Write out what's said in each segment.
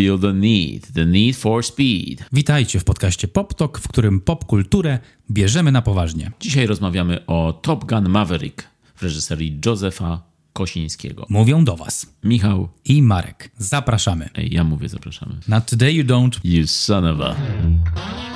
feel the need, the need for speed. Witajcie w podcaście Pop Talk, w którym popkulturę bierzemy na poważnie. Dzisiaj rozmawiamy o Top Gun Maverick w reżyserii Józefa Kosińskiego. Mówią do Was Michał, i Marek. Zapraszamy. ej, ja mówię, zapraszamy. Na Today You Don't. You son of a...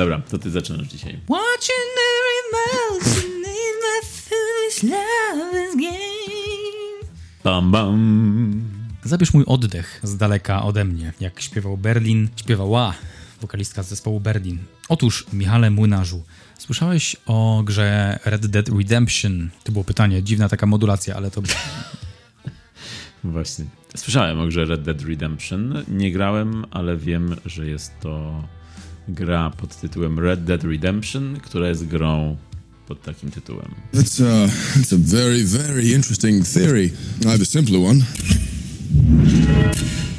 Dobra, to ty zaczynasz dzisiaj. Watching every motion in my foolish lover's game. Bam, bam. Zabierz mój oddech z daleka ode mnie, jak śpiewał Berlin, śpiewała wokalistka z zespołu Berlin. Otóż, Michale Młynarzu, słyszałeś o grze Red Dead Redemption? To było pytanie, dziwna taka modulacja, ale to... Właśnie. Słyszałem o grze Red Dead Redemption. Nie grałem, ale wiem, że jest to gra pod tytułem Red Dead Redemption, która jest grą pod takim tytułem. That's, uh, that's a very, very interesting theory. I have a simpler one.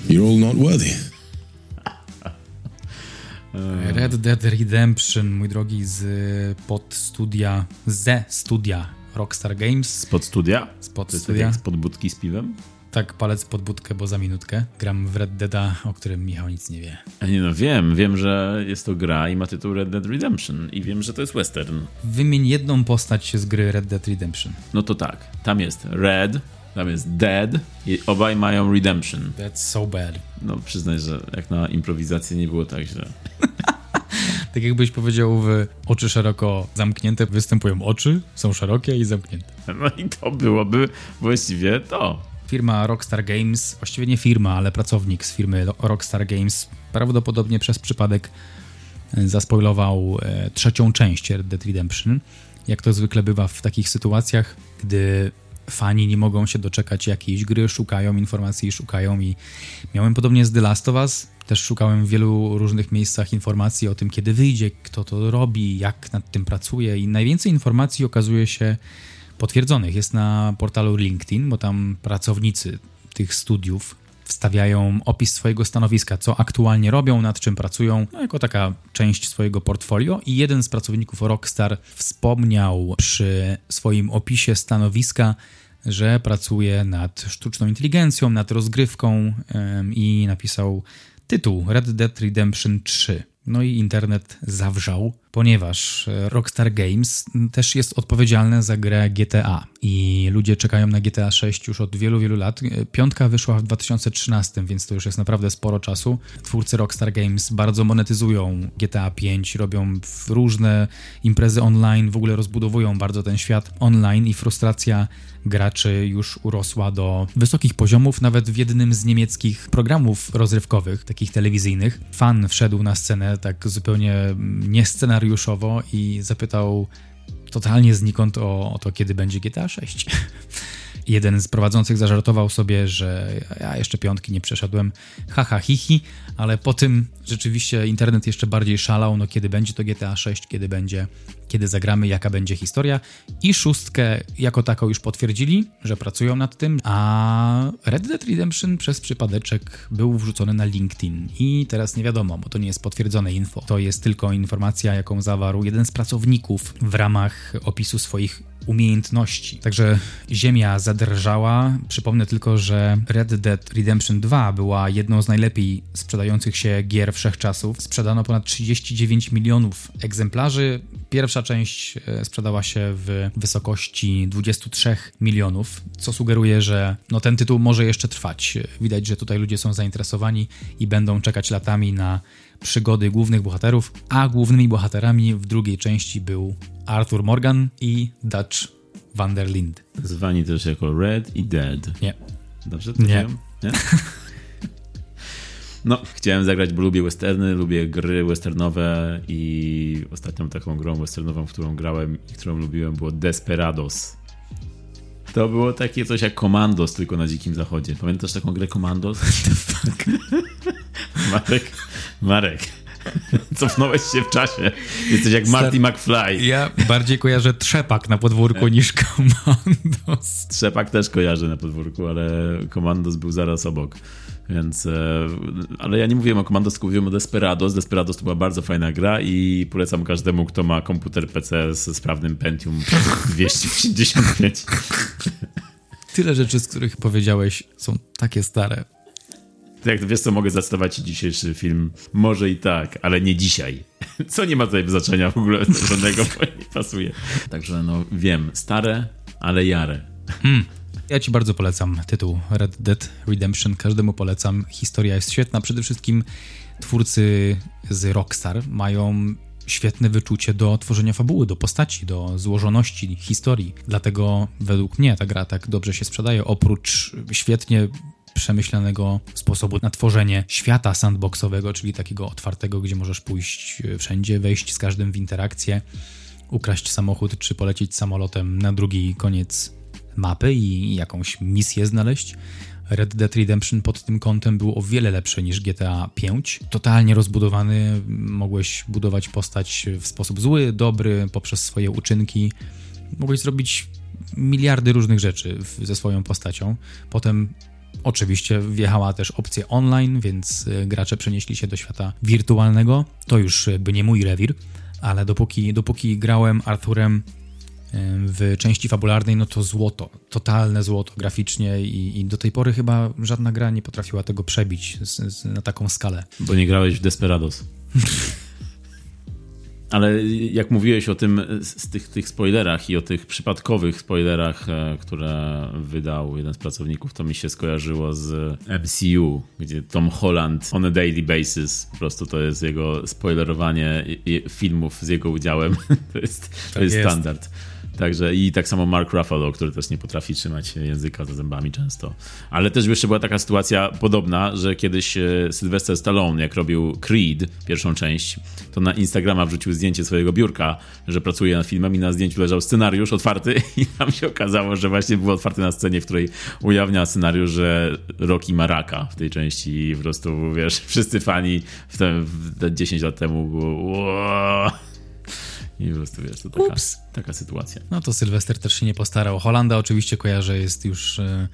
You're all not worthy. Red Dead Redemption, mój drogi, z pod studia, ze studia Rockstar Games. Spod studia? Spod studia. jak spod budki z piwem? Tak, palec pod budkę, bo za minutkę. Gram w Red Deada, o którym Michał nic nie wie. A nie no, wiem. Wiem, że jest to gra i ma tytuł Red Dead Redemption. I wiem, że to jest western. Wymień jedną postać z gry Red Dead Redemption. No to tak. Tam jest Red, tam jest Dead i obaj mają Redemption. That's so bad. No przyznaj, że jak na improwizację nie było tak źle. Tak jakbyś powiedział w oczy szeroko zamknięte, występują oczy, są szerokie i zamknięte. No i to byłoby właściwie to. Firma Rockstar Games, właściwie nie firma, ale pracownik z firmy Ro- Rockstar Games, prawdopodobnie przez przypadek e, zaspoilował e, trzecią część Red Dead Redemption. Jak to zwykle bywa w takich sytuacjach, gdy fani nie mogą się doczekać jakiejś gry, szukają informacji, szukają i miałem podobnie z The Last of Us. Też szukałem w wielu różnych miejscach informacji o tym, kiedy wyjdzie, kto to robi, jak nad tym pracuje i najwięcej informacji okazuje się potwierdzonych jest na portalu LinkedIn, bo tam pracownicy tych studiów wstawiają opis swojego stanowiska, co aktualnie robią, nad czym pracują, no jako taka część swojego portfolio. I jeden z pracowników Rockstar wspomniał przy swoim opisie stanowiska, że pracuje nad sztuczną inteligencją, nad rozgrywką em, i napisał tytuł Red Dead Redemption 3. No i internet zawrzał, ponieważ e, Rockstar Games też jest odpowiedzialne za grę GTA i ludzie czekają na GTA 6 już od wielu, wielu lat. E, Piątka wyszła w 2013, więc to już jest naprawdę sporo czasu. Twórcy Rockstar Games bardzo monetyzują GTA 5, robią różne imprezy online, w ogóle rozbudowują bardzo ten świat online i frustracja graczy już urosła do wysokich poziomów, nawet w jednym z niemieckich programów rozrywkowych, takich telewizyjnych. Fan wszedł na scenę tak zupełnie mm, niescenariuszowo i zapytał totalnie znikąd o, o to, kiedy będzie GTA 6. Jeden z prowadzących zażartował sobie, że ja jeszcze piątki nie przeszedłem, haha, hihi, ale po tym rzeczywiście internet jeszcze bardziej szalał, no kiedy będzie to GTA 6, kiedy będzie, kiedy zagramy, jaka będzie historia i szóstkę jako taką już potwierdzili, że pracują nad tym, a Red Dead Redemption przez przypadeczek był wrzucony na LinkedIn i teraz nie wiadomo, bo to nie jest potwierdzone info, to jest tylko informacja, jaką zawarł jeden z pracowników w ramach opisu swoich umiejętności. Także ziemia zadrżała. Przypomnę tylko, że Red Dead Redemption 2 była jedną z najlepiej sprzedających się gier wszechczasów. Sprzedano ponad 39 milionów egzemplarzy. Pierwsza część e, sprzedała się w wysokości 23 milionów, co sugeruje, że no, ten tytuł może jeszcze trwać. Widać, że tutaj ludzie są zainteresowani i będą czekać latami na przygody głównych bohaterów, a głównymi bohaterami w drugiej części był Arthur Morgan i Dutch van der Linde. Zwani też jako Red i Dead. Nie. Dobrze to Nie. wiem? Nie? No, chciałem zagrać, bo lubię westerny, lubię gry westernowe i ostatnią taką grą westernową, w którą grałem i którą lubiłem było Desperados. To było takie coś jak Commandos, tylko na dzikim zachodzie. Pamiętasz taką grę Commandos? Marek, Marek, Cofnąłeś się w czasie. Jesteś jak Marty McFly. Ja bardziej kojarzę trzepak na podwórku niż komandos. Trzepak też kojarzy na podwórku, ale komandos był zaraz obok. Więc, e, ale ja nie mówiłem o Commandos, tylko mówiłem o Desperados. Desperados to była bardzo fajna gra i polecam każdemu, kto ma komputer PC ze sprawnym Pentium 255. Tyle rzeczy, z których powiedziałeś, są takie stare. Jak wiesz co, mogę zacytować dzisiejszy film. Może i tak, ale nie dzisiaj. Co nie ma tutaj znaczenia w ogóle żadnego, bo nie pasuje. Także no wiem, stare, ale jare. Hmm. Ja ci bardzo polecam tytuł Red Dead Redemption. Każdemu polecam. Historia jest świetna. Przede wszystkim twórcy z Rockstar mają świetne wyczucie do tworzenia fabuły, do postaci, do złożoności historii. Dlatego według mnie ta gra tak dobrze się sprzedaje. Oprócz świetnie przemyślanego sposobu na tworzenie świata sandboxowego, czyli takiego otwartego, gdzie możesz pójść wszędzie, wejść z każdym w interakcję, ukraść samochód czy polecieć samolotem na drugi koniec mapy i jakąś misję znaleźć. Red Dead Redemption pod tym kątem był o wiele lepszy niż GTA V. Totalnie rozbudowany, mogłeś budować postać w sposób zły, dobry, poprzez swoje uczynki. Mogłeś zrobić miliardy różnych rzeczy ze swoją postacią. Potem Oczywiście wjechała też opcja online, więc e, gracze przenieśli się do świata wirtualnego. To już jakby nie mój rewir, ale dopóki, dopóki grałem Arthurem w części fabularnej, no to złoto, totalne złoto graficznie i, i do tej pory chyba żadna gra nie potrafiła tego przebić z, z, na taką skalę. Bo nie grałeś w Desperados. Ale jak mówiłeś o tym, z tych, tych spoilerach i o tych przypadkowych spoilerach, e, które wydał jeden z pracowników, to mi się skojarzyło z MCU, gdzie Tom Holland on a daily basis, po prostu to jest jego spoilerowanie filmów z jego udziałem. to jest, to tak jest, jest standard. Także i tak samo Mark Ruffalo, który też nie potrafi trzymać języka za zębami często. Ale też jeszcze była taka sytuacja podobna, że kiedyś e, Sylvester Stallone, jak robił Creed, pierwszą część, to na Instagrama wrzucił zdjęcie swojego biurka, że pracuje nad filmem i na zdjęciu leżał scenariusz otwarty i tam się okazało, że właśnie był otwarty na scenie, w której ujawnia scenariusz, że Rocky ma raka w tej części i po prostu, wiesz, wszyscy fani w te, w te 10 lat temu było i po prostu wiesz, to taka, taka sytuacja. No to Sylwester też się nie postarał. Holanda oczywiście kojarzę, jest już e,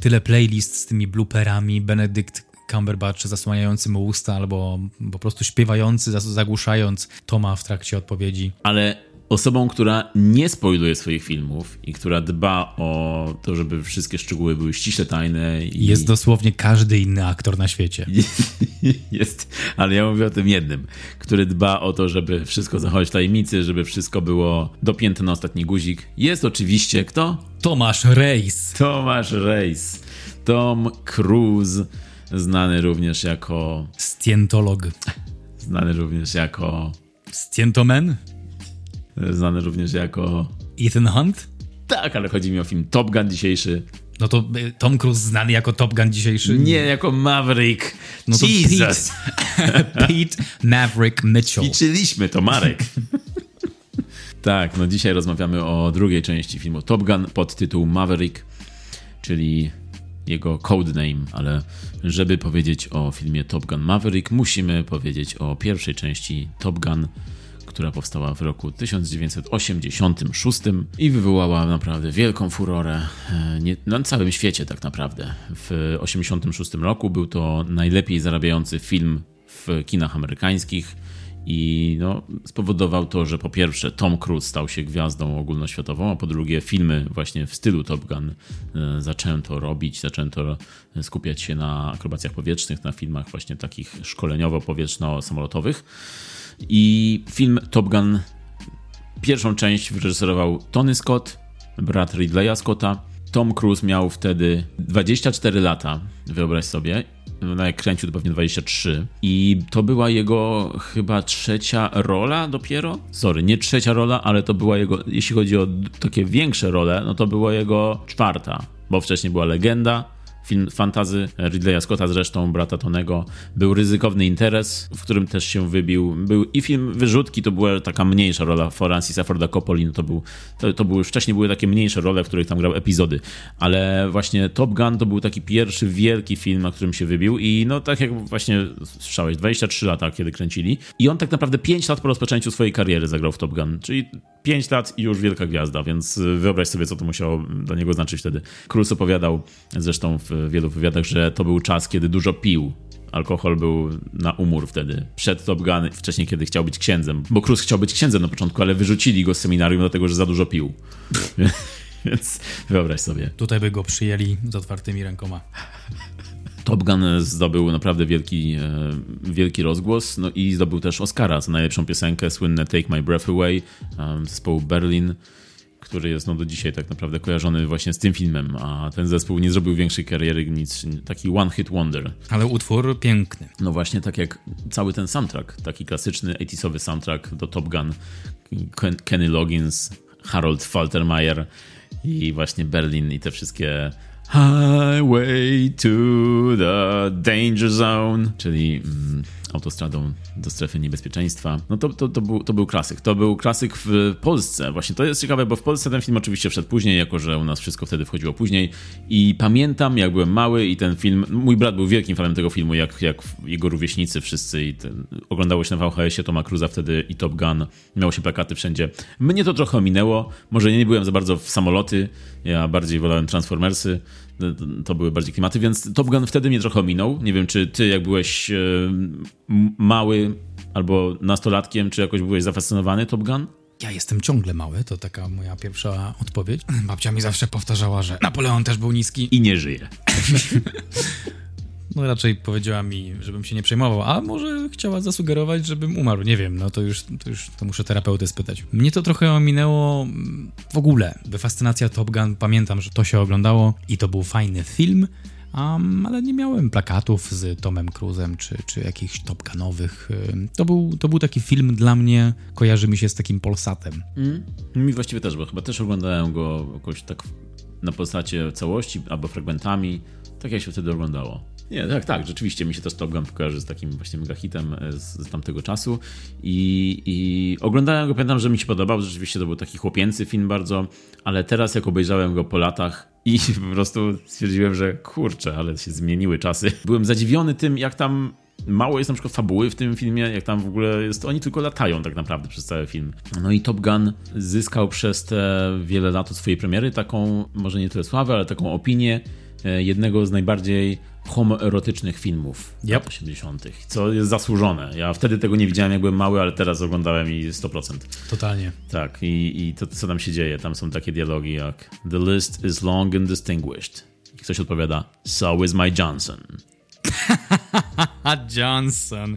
tyle playlist z tymi blooperami, Benedykt Cumberbatch zasłaniający mu usta albo po prostu śpiewający, zagłuszając Toma w trakcie odpowiedzi. Ale osobą, która nie spoiluje swoich filmów i która dba o to, żeby wszystkie szczegóły były ściśle tajne. I... Jest dosłownie każdy inny aktor na świecie. Jest, ale ja mówię o tym jednym, który dba o to, żeby wszystko zachować w tajemnicy, żeby wszystko było dopięte na ostatni guzik. Jest oczywiście kto? Tomasz Reis. Tomasz Reis. Tom Cruise, znany również jako... Stientolog. Znany również jako... Stientomen? Znany również jako... Ethan Hunt? Tak, ale chodzi mi o film Top Gun dzisiejszy. No to y, Tom Cruise znany jako Top Gun dzisiejszy? Nie, jako Maverick. No Jesus. Pete, Pete Maverick Mitchell. Liczyliśmy to, Marek. tak, no dzisiaj rozmawiamy o drugiej części filmu Top Gun pod tytuł Maverick, czyli jego codename, ale żeby powiedzieć o filmie Top Gun Maverick, musimy powiedzieć o pierwszej części Top Gun która powstała w roku 1986 i wywołała naprawdę wielką furorę e, nie, na całym świecie tak naprawdę. W 1986 roku był to najlepiej zarabiający film w kinach amerykańskich i no, spowodował to, że po pierwsze Tom Cruise stał się gwiazdą ogólnoświatową, a po drugie filmy właśnie w stylu Top Gun e, zaczęto robić, zaczęto skupiać się na akrobacjach powietrznych, na filmach właśnie takich szkoleniowo-powietrzno-samolotowych. I film Top Gun, pierwszą część wyreżyserował Tony Scott, brat Ridleya Scotta. Tom Cruise miał wtedy 24 lata, wyobraź sobie. No jak kręcił to pewnie 23. I to była jego chyba trzecia rola dopiero. Sorry, nie trzecia rola, ale to była jego, jeśli chodzi o takie większe role, no to była jego czwarta. Bo wcześniej była Legenda, film fantazy Ridleya Scotta zresztą, brata Tonego. Był ryzykowny interes, w którym też się wybił. Był i film Wyrzutki, to była taka mniejsza rola Francisa Forda Coppoli, no to, był, to, to wcześniej były takie mniejsze role, w których tam grał epizody, ale właśnie Top Gun to był taki pierwszy wielki film, na którym się wybił i no tak jak właśnie słyszałeś, 23 lata, kiedy kręcili i on tak naprawdę 5 lat po rozpoczęciu swojej kariery zagrał w Top Gun, czyli 5 lat i już wielka gwiazda, więc wyobraź sobie, co to musiało dla niego znaczyć wtedy. Cruise opowiadał zresztą w wielu wywiadach, że to był czas, kiedy dużo pił. Alkohol był na umór wtedy. Przed Top Gun, wcześniej, kiedy chciał być księdzem. Bo Cruise chciał być księdzem na początku, ale wyrzucili go z seminarium, dlatego że za dużo pił. Więc wyobraź sobie. Tutaj by go przyjęli z otwartymi rękoma. Top Gun zdobył naprawdę wielki, wielki rozgłos, no i zdobył też Oscara za najlepszą piosenkę, słynne Take My Breath Away zespołu Berlin, który jest no do dzisiaj tak naprawdę kojarzony właśnie z tym filmem, a ten zespół nie zrobił większej kariery, nic, taki one hit wonder. Ale utwór piękny. No właśnie tak jak cały ten soundtrack, taki klasyczny 80sowy soundtrack do Top Gun, Kenny Loggins, Harold Faltermeyer i właśnie Berlin i te wszystkie Highway to the Danger Zone, czyli mm, autostradą do strefy niebezpieczeństwa. No to, to, to, był, to był klasyk. To był klasyk w Polsce. Właśnie to jest ciekawe, bo w Polsce ten film oczywiście wszedł później, jako że u nas wszystko wtedy wchodziło później. I pamiętam, jak byłem mały i ten film. Mój brat był wielkim fanem tego filmu, jak, jak jego rówieśnicy wszyscy. I ten, oglądało się na VHS-ie Toma Cruza wtedy i Top Gun. Miało się plakaty wszędzie. Mnie to trochę ominęło. Może nie byłem za bardzo w samoloty. Ja bardziej wolałem Transformersy to były bardziej klimaty, więc Top Gun wtedy mnie trochę ominął. Nie wiem, czy ty jak byłeś mały albo nastolatkiem, czy jakoś byłeś zafascynowany Top Gun? Ja jestem ciągle mały, to taka moja pierwsza odpowiedź. Babcia mi zawsze powtarzała, że Napoleon też był niski. I nie żyje. No raczej powiedziała mi, żebym się nie przejmował, a może chciała zasugerować, żebym umarł. Nie wiem, no to już, to już to muszę terapeutę spytać. Mnie to trochę ominęło w ogóle. Fascynacja Top Gun, pamiętam, że to się oglądało i to był fajny film, um, ale nie miałem plakatów z Tomem Cruzem czy, czy jakichś Top Gunowych. To był, to był taki film dla mnie, kojarzy mi się z takim Polsatem. Mm. Mi właściwie też, bo chyba też oglądałem go jakoś tak na postacie całości albo fragmentami, tak jak się wtedy oglądało. Nie, tak, tak, rzeczywiście mi się też Top Gun kojarzy z takim właśnie mega hitem z, z tamtego czasu I, i oglądałem go, pamiętam, że mi się podobał, rzeczywiście to był taki chłopięcy film bardzo, ale teraz jak obejrzałem go po latach i po prostu stwierdziłem, że kurczę, ale się zmieniły czasy. Byłem zadziwiony tym, jak tam mało jest na przykład fabuły w tym filmie, jak tam w ogóle jest, oni tylko latają tak naprawdę przez cały film. No i Top Gun zyskał przez te wiele lat od swojej premiery taką, może nie tyle sławę, ale taką opinię jednego z najbardziej homoerotycznych filmów yep. lat 80., co jest zasłużone. Ja wtedy tego nie widziałem, jak byłem mały, ale teraz oglądałem i 100%. Totalnie. Tak, i, i to, co tam się dzieje, tam są takie dialogi jak The list is long and distinguished. I ktoś odpowiada, So is my Johnson. Johnson.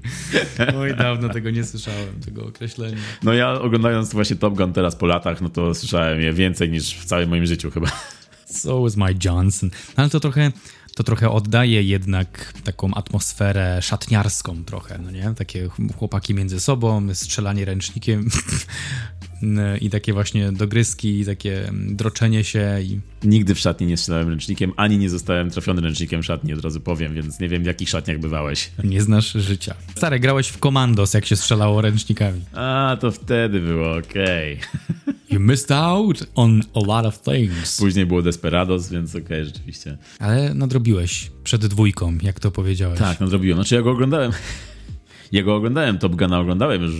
Oj, dawno tego nie słyszałem, tego określenia. No ja oglądając właśnie Top Gun teraz po latach, no to słyszałem je więcej niż w całym moim życiu chyba. So is my Johnson. No ale to trochę to trochę oddaje jednak taką atmosferę szatniarską trochę, no nie? Takie chłopaki między sobą, strzelanie ręcznikiem i takie właśnie dogryzki, takie droczenie się i... Nigdy w szatni nie strzelałem ręcznikiem, ani nie zostałem trafiony ręcznikiem szatni, od razu powiem, więc nie wiem w jakich szatniach bywałeś. Nie znasz życia. Stary, grałeś w Commandos, jak się strzelało ręcznikami. A, to wtedy było okej. Okay. You missed out on a lot of things. Później było Desperados, więc okej, okay, rzeczywiście. Ale nadrobiłeś przed dwójką, jak to powiedziałeś. Tak, nadrobiłem. Znaczy ja go oglądałem... Ja go oglądałem, Top Guna oglądałem już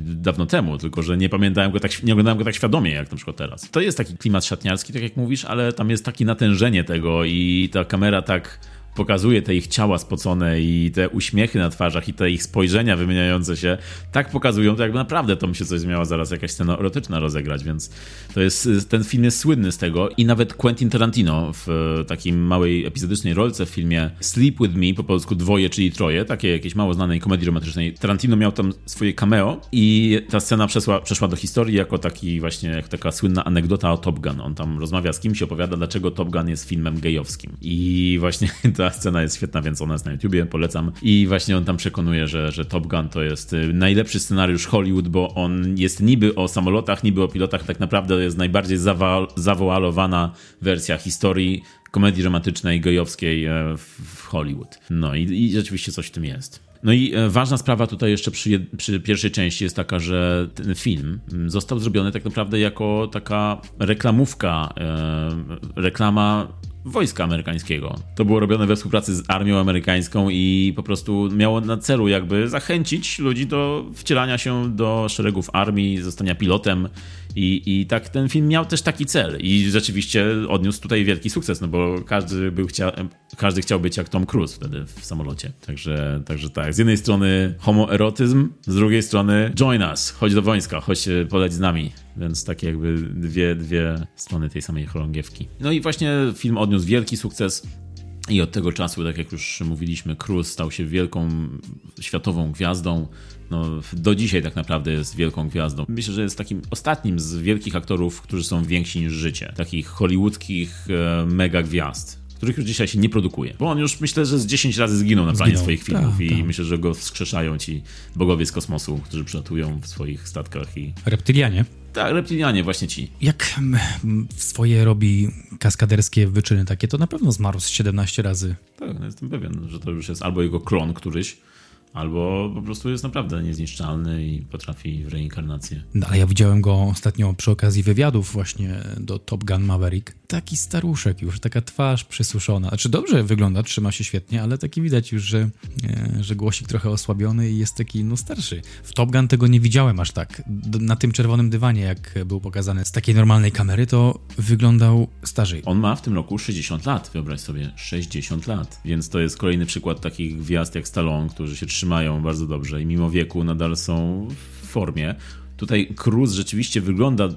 dawno temu, tylko że nie pamiętałem go tak, nie oglądałem go tak świadomie jak na przykład teraz. To jest taki klimat szatniarski, tak jak mówisz, ale tam jest takie natężenie tego i ta kamera tak pokazuje te ich ciała spocone i te uśmiechy na twarzach i te ich spojrzenia wymieniające się, tak pokazują to, jakby naprawdę to mi się coś miała zaraz jakaś scena erotyczna rozegrać, więc to jest, ten film jest słynny z tego i nawet Quentin Tarantino w takim małej epizodycznej rolce w filmie Sleep With Me, po polsku dwoje, czyli troje, takiej jakiejś mało znanej komedii romantycznej. Tarantino miał tam swoje cameo i ta scena przeszła, przeszła do historii jako taki właśnie, jak taka słynna anegdota o Top Gun. On tam rozmawia z kimś, opowiada, dlaczego Top Gun jest filmem gejowskim. I właśnie ta scena jest świetna, więc ona jest na YouTubie, polecam. I właśnie on tam przekonuje, że, że Top Gun to jest y, najlepszy scenariusz Hollywood, bo on jest niby o samolotach, niby o pilotach, tak naprawdę jest najbardziej zawoalowana wersja historii komedii romantycznej, gejowskiej e, w Hollywood. No i, i rzeczywiście coś w tym jest. No i e, ważna sprawa tutaj jeszcze przy, przy, pierwszej części jest taka, że ten film został zrobiony tak naprawdę jako taka reklamówka, e, reklama wojska amerykańskiego. To było robione we współpracy z armią amerykańską i po prostu miało na celu jakby zachęcić ludzi do wcielania się do szeregów armii, zostania pilotem i, I tak ten film miał też taki cel i rzeczywiście odniósł tutaj wielki sukces, no bo każdy, był każdy chciał być jak Tom Cruise wtedy w samolocie. Także, także tak, z jednej strony homoerotyzm, z drugiej strony join us, chodź do wojska, chodź poleć z nami. Więc takie jakby dwie, dwie strony tej samej chorągiewki. No i właśnie film odniósł wielki sukces. I od tego czasu, tak jak już mówiliśmy, Cruz stał się wielką światową gwiazdą. No, do dzisiaj tak naprawdę jest wielką gwiazdą. Myślę, że jest takim ostatnim z wielkich aktorów, którzy są więksi niż życie. Takich hollywoodzkich e, mega gwiazd których już dzisiaj się nie produkuje. Bo on już myślę, że z 10 razy zginął na planie zginął. swoich filmów ta, i ta. myślę, że go wskrzeszają ci bogowie z kosmosu, którzy przylatują w swoich statkach i... Reptylianie. Tak, reptilianie, właśnie ci. Jak swoje robi kaskaderskie wyczyny takie, to na pewno zmarł z 17 razy. Tak, no jestem pewien, że to już jest albo jego klon któryś, Albo po prostu jest naprawdę niezniszczalny i potrafi w reinkarnację. No, ale ja widziałem go ostatnio przy okazji wywiadów właśnie do Top Gun Maverick. Taki staruszek już, taka twarz przysuszona. Znaczy dobrze wygląda, trzyma się świetnie, ale taki widać już, że, e, że głosik trochę osłabiony i jest taki no starszy. W Top Gun tego nie widziałem aż tak. Na tym czerwonym dywanie, jak był pokazany z takiej normalnej kamery, to wyglądał starzej. On ma w tym roku 60 lat, wyobraź sobie, 60 lat. Więc to jest kolejny przykład takich gwiazd jak Stallone, którzy się trzymają bardzo dobrze i mimo wieku nadal są w formie. Tutaj Cruz rzeczywiście wygląda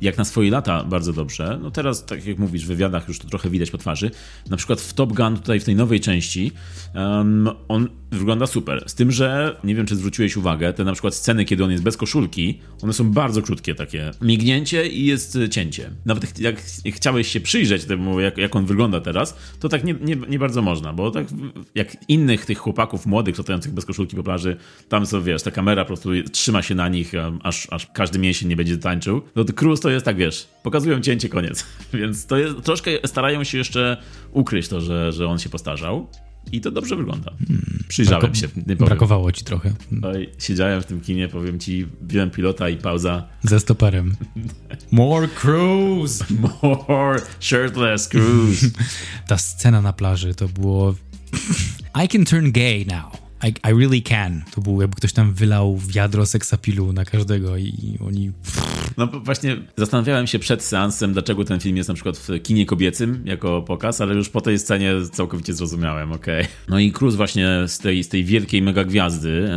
jak na swoje lata bardzo dobrze. No teraz, tak jak mówisz, w wywiadach już to trochę widać po twarzy. Na przykład w Top Gun, tutaj w tej nowej części, um, on wygląda super. Z tym, że nie wiem, czy zwróciłeś uwagę, te na przykład sceny, kiedy on jest bez koszulki, one są bardzo krótkie takie. Mignięcie i jest cięcie. Nawet jak chciałeś się przyjrzeć temu, jak, jak on wygląda teraz, to tak nie, nie, nie bardzo można, bo tak jak innych tych chłopaków młodych, latających bez koszulki po plaży, tam są, wiesz, ta kamera po prostu trzyma się na nich, aż, aż każdy mięsień nie będzie tańczył. No to Cruz to jest tak, wiesz, pokazują cięcie, koniec. Więc to jest, troszkę starają się jeszcze ukryć to, że, że on się postarzał. I to dobrze wygląda. Hmm, Przyjrzałem Brako się. Brakowało ci trochę. Oj, siedziałem w tym kinie, powiem ci, biłem pilota i pauza. Ze stoperem. More cruise! More shirtless cruise! Ta scena na plaży to było... I can turn gay now. I, I really can. To było jakby ktoś tam wylał wiadro seksapilu na każdego i oni... No właśnie zastanawiałem się przed seansem, dlaczego ten film jest na przykład w kinie kobiecym jako pokaz, ale już po tej scenie całkowicie zrozumiałem, okej. Okay. No i Cruz właśnie z tej, z tej wielkiej mega gwiazdy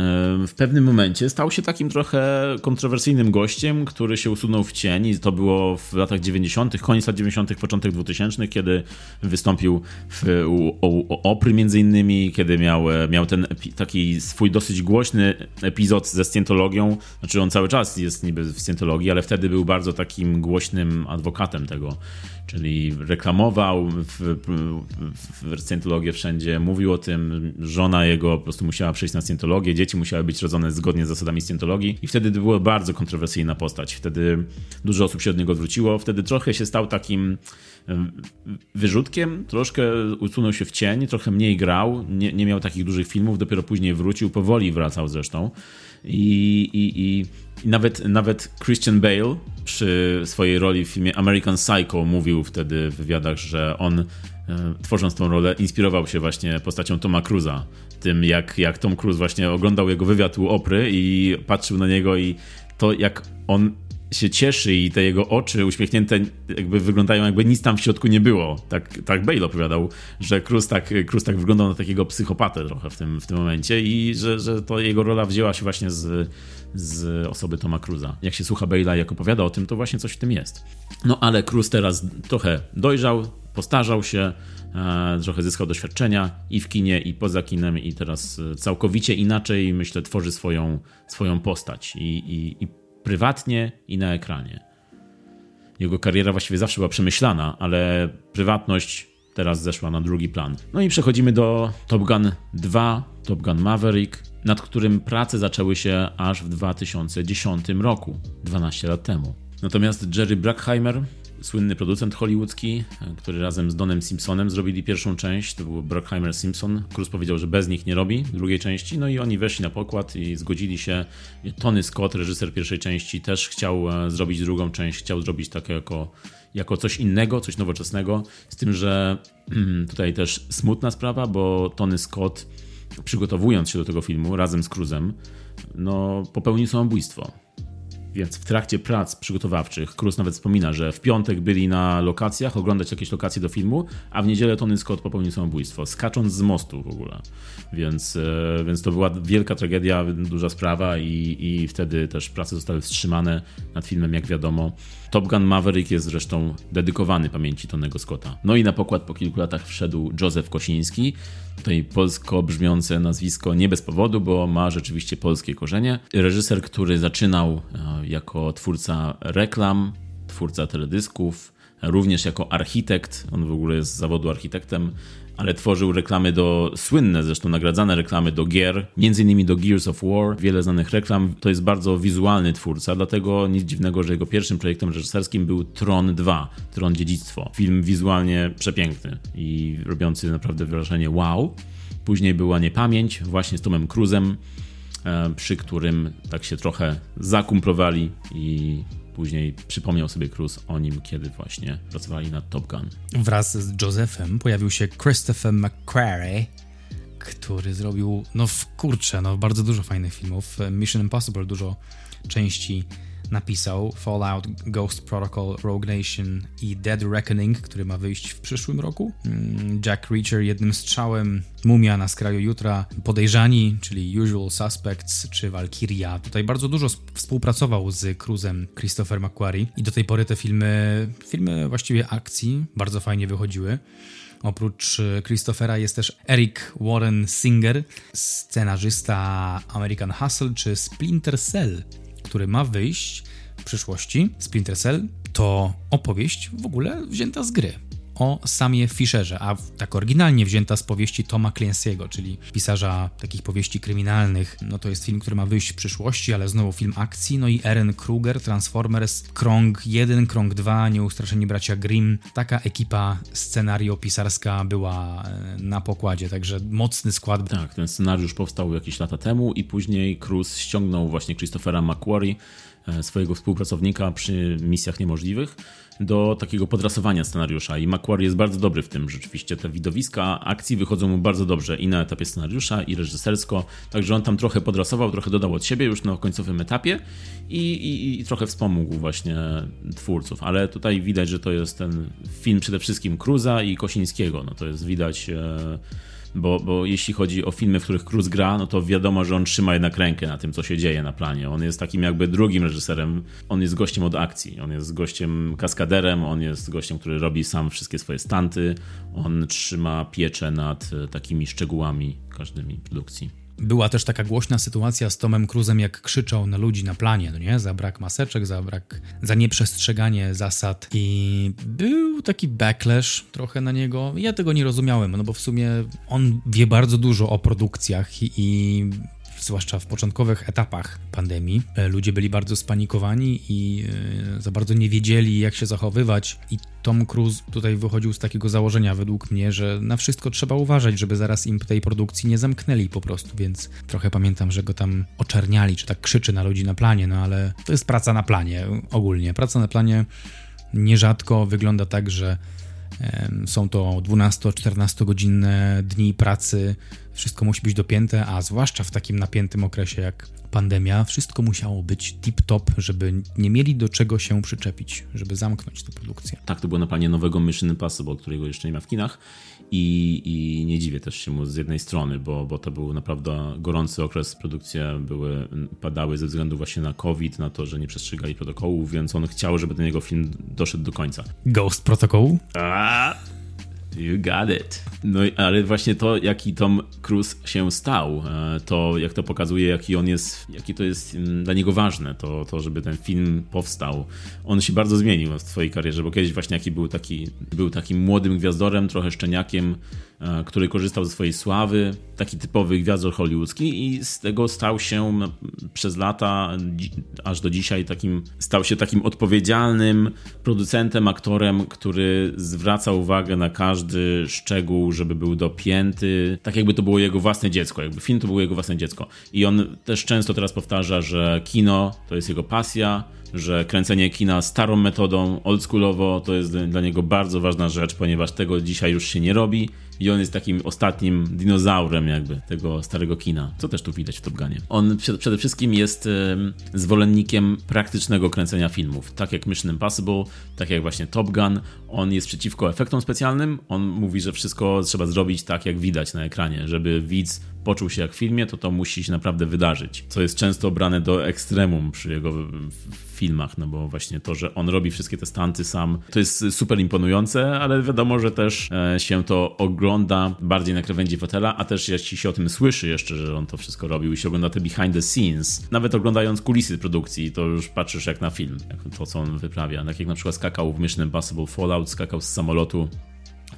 w pewnym momencie stał się takim trochę kontrowersyjnym gościem, który się usunął w cień i to było w latach 90., koniec lat 90., początek 2000, kiedy wystąpił w, u Opry między innymi, kiedy miał, miał ten taki swój dosyć głośny epizod ze Scientologią. Znaczy on cały czas jest niby w Scientologii, ale wtedy był bardzo takim głośnym adwokatem tego. Czyli reklamował w, w Scientologię wszędzie, mówił o tym, żona jego po prostu musiała przejść na Scientologię, dzieci musiały być rodzone zgodnie z zasadami Scientologii i wtedy była bardzo kontrowersyjna postać. Wtedy dużo osób się od niego odwróciło, wtedy trochę się stał takim wyrzutkiem, troszkę usunął się w cień, trochę mniej grał, nie, nie miał takich dużych filmów, dopiero później wrócił, powoli wracał zresztą. I, i, i, i nawet, nawet Christian Bale przy swojej roli w filmie American Psycho mówił wtedy w wywiadach, że on e, tworząc tą rolę, inspirował się właśnie postacią Toma Cruza. Tym, jak, jak Tom Cruise właśnie oglądał jego wywiad u Opry i patrzył na niego i to, jak on się cieszy i te jego oczy uśmiechnięte jakby wyglądają jakby nic tam w środku nie było. Tak, tak Bale opowiadał, że Cruz tak, Cruz tak wyglądał na takiego psychopatę trochę w tym, w tym momencie i że, że to jego rola wzięła się właśnie z, z osoby Toma Cruza. Jak się słucha Bale'a jak opowiada o tym, to właśnie coś w tym jest. No ale Cruz teraz trochę dojrzał, postarzał się, e, trochę zyskał doświadczenia i w kinie, i poza kinem, i teraz całkowicie inaczej, myślę, tworzy swoją, swoją postać. I, i, i prywatnie i na ekranie. Jego kariera właściwie zawsze była przemyślana, ale prywatność teraz zeszła na drugi plan. No i przechodzimy do Top Gun 2, Top Gun Maverick, nad którym prace zaczęły się aż w 2010 roku, 12 lat temu. Natomiast Jerry Bruckheimer słynny producent hollywoodzki, który razem z Donem Simpsonem zrobili pierwszą część. To był Brockheimer Simpson. Cruz powiedział, że bez nich nie robi drugiej części. No i oni weszli na pokład i zgodzili się. Tony Scott, reżyser pierwszej części, też chciał e, zrobić drugą część. Chciał zrobić takie jako, jako coś innego, coś nowoczesnego. Z tym, że tutaj też smutna sprawa, bo Tony Scott, przygotowując się do tego filmu razem z Cruzem, no, popełnił samobójstwo więc w trakcie prac przygotowawczych Cruz nawet wspomina, że w piątek byli na lokacjach, oglądać jakieś lokacje do filmu, a w niedzielę Tony Scott popełnił samobójstwo, skacząc z mostu w ogóle. Więc, e, więc to była wielka tragedia, duża sprawa i, i wtedy też prace zostały wstrzymane nad filmem, jak wiadomo. Top Gun Maverick jest zresztą dedykowany pamięci Tonego Scotta. No i na pokład po kilku latach wszedł Józef Kosiński, tutaj polsko brzmiące nazwisko nie bez powodu, bo ma rzeczywiście polskie korzenie. Reżyser, który zaczynał e, jako twórca reklam, twórca teledysków, również jako architekt, on w ogóle jest z zawodu architektem, ale tworzył reklamy do, słynne zresztą nagradzane reklamy do gier, między innymi do Gears of War, wiele znanych reklam. To jest bardzo wizualny twórca, dlatego nic dziwnego, że jego pierwszym projektem reżyserskim był Tron 2, Tron Dziedzictwo. Film wizualnie przepiękny i robiący naprawdę wrażenie wow. Później była Niepamięć, właśnie z Tomem Cruzem, e, przy którym tak się trochę zakumplowali i później przypomniał sobie Cruz o nim, kiedy właśnie pracowali nad Top Gun. Wraz z Josephem pojawił się Christopher McQuarrie, który zrobił, no w kurczę, no bardzo dużo fajnych filmów. Mission Impossible dużo części napisał Fallout, Ghost Protocol, Rogue Nation i Dead Reckoning, który ma wyjść w przyszłym roku. Mm, Jack Reacher jednym strzałem, Mumia na skraju jutra, Podejrzani, czyli Usual Suspects czy Valkyria. Tutaj bardzo dużo współpracował z Cruzem Christopher McQuarrie i do tej pory te filmy, filmy właściwie akcji bardzo fajnie wychodziły. Oprócz e, Christophera jest też Eric Warren Singer, scenarzysta American Hustle czy Splinter Cell który ma wyjść w przyszłości, Splinter Cell, to opowieść w ogóle wzięta z gry o Samie Fisherze, a tak oryginalnie wzięta z powieści Toma Clancy'ego, czyli pisarza takich powieści kryminalnych. No to jest film, który ma wyjść w przyszłości, ale znowu film akcji. No i Eren Kruger, Transformers, Krąg 1, Krąg 2, Nieustraszeni Bracia Grimm. Taka ekipa scenariopisarska była e, na pokładzie, także mocny skład. Tak, ten scenariusz powstał jakieś lata temu i później Cruz ściągnął właśnie Christophera McQuarrie, swojego współpracownika przy misjach niemożliwych do takiego podrasowania scenariusza. I Macquarie jest bardzo dobry w tym. Rzeczywiście. Te widowiska akcji wychodzą mu bardzo dobrze i na etapie scenariusza i reżysersko, także on tam trochę podrasował, trochę dodał od siebie już na końcowym etapie i, i, i trochę wspomógł właśnie twórców, ale tutaj widać, że to jest ten film przede wszystkim Cruza i Kosińskiego, no to jest widać... E, bo, bo jeśli chodzi o filmy, w których Cruz gra, no to wiadomo, że on trzyma jednak rękę na tym, co się dzieje na planie. On jest takim jakby drugim reżyserem. On jest gościem od akcji, on jest gościem kaskaderem, on jest gościem, który robi sam wszystkie swoje stanty. On trzyma pieczę nad e, takimi szczegółami każdymi produkcji. Była też taka głośna sytuacja z Tomem Cruzem, jak krzyczał na ludzi na planie, no nie? Za brak maseczek, za brak, za nieprzestrzeganie zasad. I był taki backlash trochę na niego. Ja tego nie rozumiałem, no bo w sumie on wie bardzo dużo o produkcjach i, i zwłaszcza w początkowych etapach pandemii, e, ludzie byli bardzo spanikowani i e, za bardzo nie wiedzieli, jak się zachowywać. I Tom Cruise tutaj wychodził z takiego założenia, według mnie, że na wszystko trzeba uważać, żeby zaraz im tej produkcji nie zamknęli po prostu. Więc trochę pamiętam, że go tam oczerniali, czy tak krzyczy na ludzi na planie, no ale to jest praca na planie ogólnie. Praca na planie nierzadko wygląda tak, że są to 12-14 godzinne dni pracy, wszystko musi być dopięte, a zwłaszcza w takim napiętym okresie jak pandemia, wszystko musiało być tip-top, żeby nie mieli do czego się przyczepić, żeby zamknąć tę produkcję. Tak, to było na planie nowego Mission Impossible, którego jeszcze nie ma w kinach i, i nie dziwię też się mu z jednej strony, bo, bo to był naprawdę gorący okres, produkcje były, padały ze względu właśnie na COVID, na to, że nie przestrzegali protokołów, więc on chciał, żeby ten jego film doszedł do końca. Ghost Protocol? Ah, you got it. No ale właśnie to, jaki Tom Cruise się stał, e, to jak to pokazuje, jaki on jest, jaki to jest mm, dla niego ważne, to, to żeby ten film powstał. On się bardzo zmienił w swojej karierze, bo kiedyś właśnie jaki był taki, był takim młodym gwiazdorem, trochę szczeniakiem, który korzystał ze swojej sławy, taki typowy gwiazdor hollywoodzki i z tego stał się przez lata, aż do dzisiaj takim, stał się takim odpowiedzialnym producentem, aktorem, który zwraca uwagę na każdy szczegół, żeby był dopięty, tak jakby to było jego własne dziecko, jakby film to było jego własne dziecko. I on też często teraz powtarza, że kino to jest jego pasja, że kręcenie kina starą metodą, oldschoolowo, to jest dla niego bardzo ważna rzecz, ponieważ tego dzisiaj już się nie robi i on jest takim ostatnim dinozaurem jakby tego starego kina, co też tu widać w Top Gunie. On przede wszystkim jest zwolennikiem praktycznego kręcenia filmów, tak jak Mission Impossible, tak jak właśnie Top Gun. On jest przeciwko efektom specjalnym, on mówi, że wszystko trzeba zrobić tak jak widać na ekranie, żeby widz poczuł się jak w filmie, to to musi się naprawdę wydarzyć, co jest często brane do ekstremum przy jego filmach, no bo właśnie to, że on robi wszystkie te stanty sam, to jest super imponujące, ale wiadomo, że też e, się to ogląda bardziej na krawędzi fotela, a też jeśli się o tym słyszy jeszcze, że on to wszystko robił i się ogląda te behind the scenes, nawet oglądając kulisy produkcji, to już patrzysz jak na film, jak to co on wyprawia, tak jak na przykład skakał w Mission Impossible Fallout, skakał z samolotu,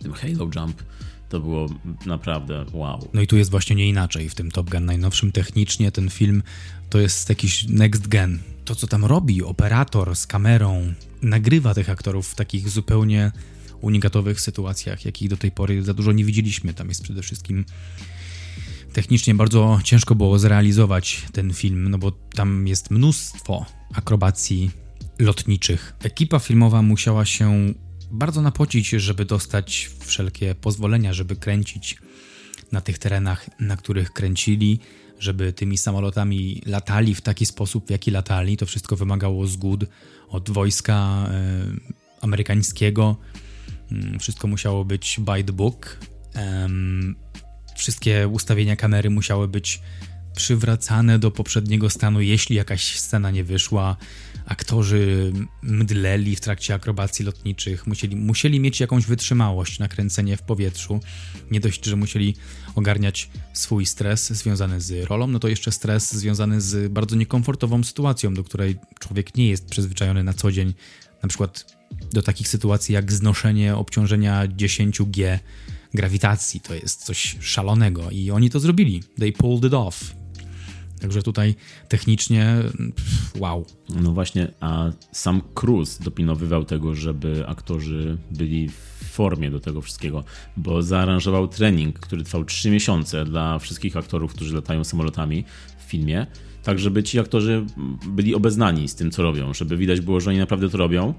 tym Halo Jump, to było naprawdę wow. No i tu jest właśnie nie inaczej w tym Top Gun najnowszym technicznie. Ten film to jest jakiś next gen. To, co tam robi operator z kamerą, nagrywa tych aktorów w takich zupełnie unikatowych sytuacjach, jakich do tej pory za dużo nie widzieliśmy. Tam jest przede wszystkim technicznie bardzo ciężko było zrealizować ten film, no bo tam jest mnóstwo akrobacji lotniczych. Ekipa filmowa musiała się bardzo napocić, żeby dostać wszelkie pozwolenia, żeby kręcić na tych terenach, na których kręcili, żeby tymi samolotami latali w taki sposób, w jaki latali. To wszystko wymagało zgód od wojska e, amerykańskiego. Mm, wszystko musiało być by the book. Wszystkie ustawienia kamery musiały być przywracane do poprzedniego stanu, jeśli jakaś scena nie wyszła aktorzy mdleli w trakcie akrobacji lotniczych, musieli, musieli mieć jakąś wytrzymałość na kręcenie w powietrzu. Nie dość, że musieli ogarniać swój stres związany z rolą, no to jeszcze stres związany z bardzo niekomfortową sytuacją, do której człowiek nie jest przyzwyczajony na co dzień, na przykład do takich sytuacji jak znoszenie obciążenia 10G grawitacji. To jest coś szalonego i oni to zrobili. They pulled it off. Także tutaj technicznie wow. No właśnie, a sam Cruz dopinowywał tego, żeby aktorzy byli w formie do tego wszystkiego, bo zaaranżował trening, który trwał 3 miesiące dla wszystkich aktorów, którzy latają samolotami w filmie tak żeby ci aktorzy byli obeznani z tym, co robią, żeby widać było, że oni naprawdę to robią.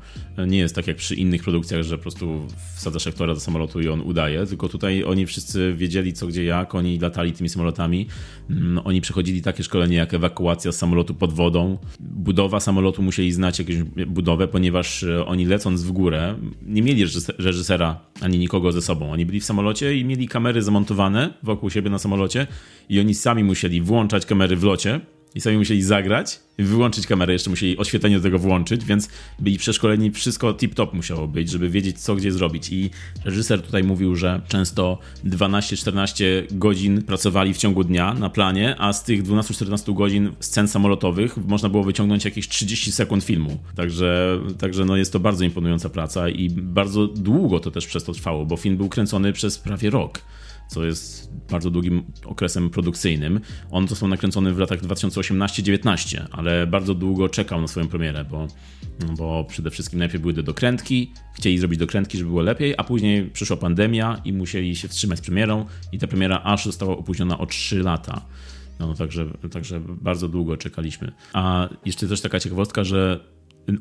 Nie jest tak jak przy innych produkcjach, że po prostu wsadzasz aktora do samolotu i on udaje, tylko tutaj oni wszyscy wiedzieli co, gdzie, jak, oni latali tymi samolotami, mm, oni przechodzili takie szkolenie jak ewakuacja z samolotu pod wodą, budowa samolotu, musieli znać jakąś budowę, ponieważ e, oni lecąc w górę nie mieli reżysera ani nikogo ze sobą. Oni byli w samolocie i mieli kamery zamontowane wokół siebie na samolocie i oni sami musieli włączać kamery w locie, i sami musieli zagrać, wyłączyć kamerę, jeszcze musieli oświetlenie do tego włączyć, więc byli przeszkoleni, wszystko tip-top musiało być, żeby wiedzieć, co gdzie zrobić. I reżyser tutaj mówił, że często 12-14 godzin pracowali w ciągu dnia na planie, a z tych 12-14 godzin scen samolotowych można było wyciągnąć jakieś 30 sekund filmu. Także, także no jest to bardzo imponująca praca i bardzo długo to też przez to trwało, bo film był kręcony przez prawie rok co jest bardzo długim okresem produkcyjnym. On został nakręcony w latach 2018-19, ale bardzo długo czekał na swoją premierę, bo, bo przede wszystkim najpierw były dokrętki, chcieli zrobić dokrętki, żeby było lepiej, a później przyszła pandemia i musieli się wstrzymać z premierą i ta premiera aż została opóźniona o 3 lata. No, także, także bardzo długo czekaliśmy. A jeszcze też taka ciekawostka, że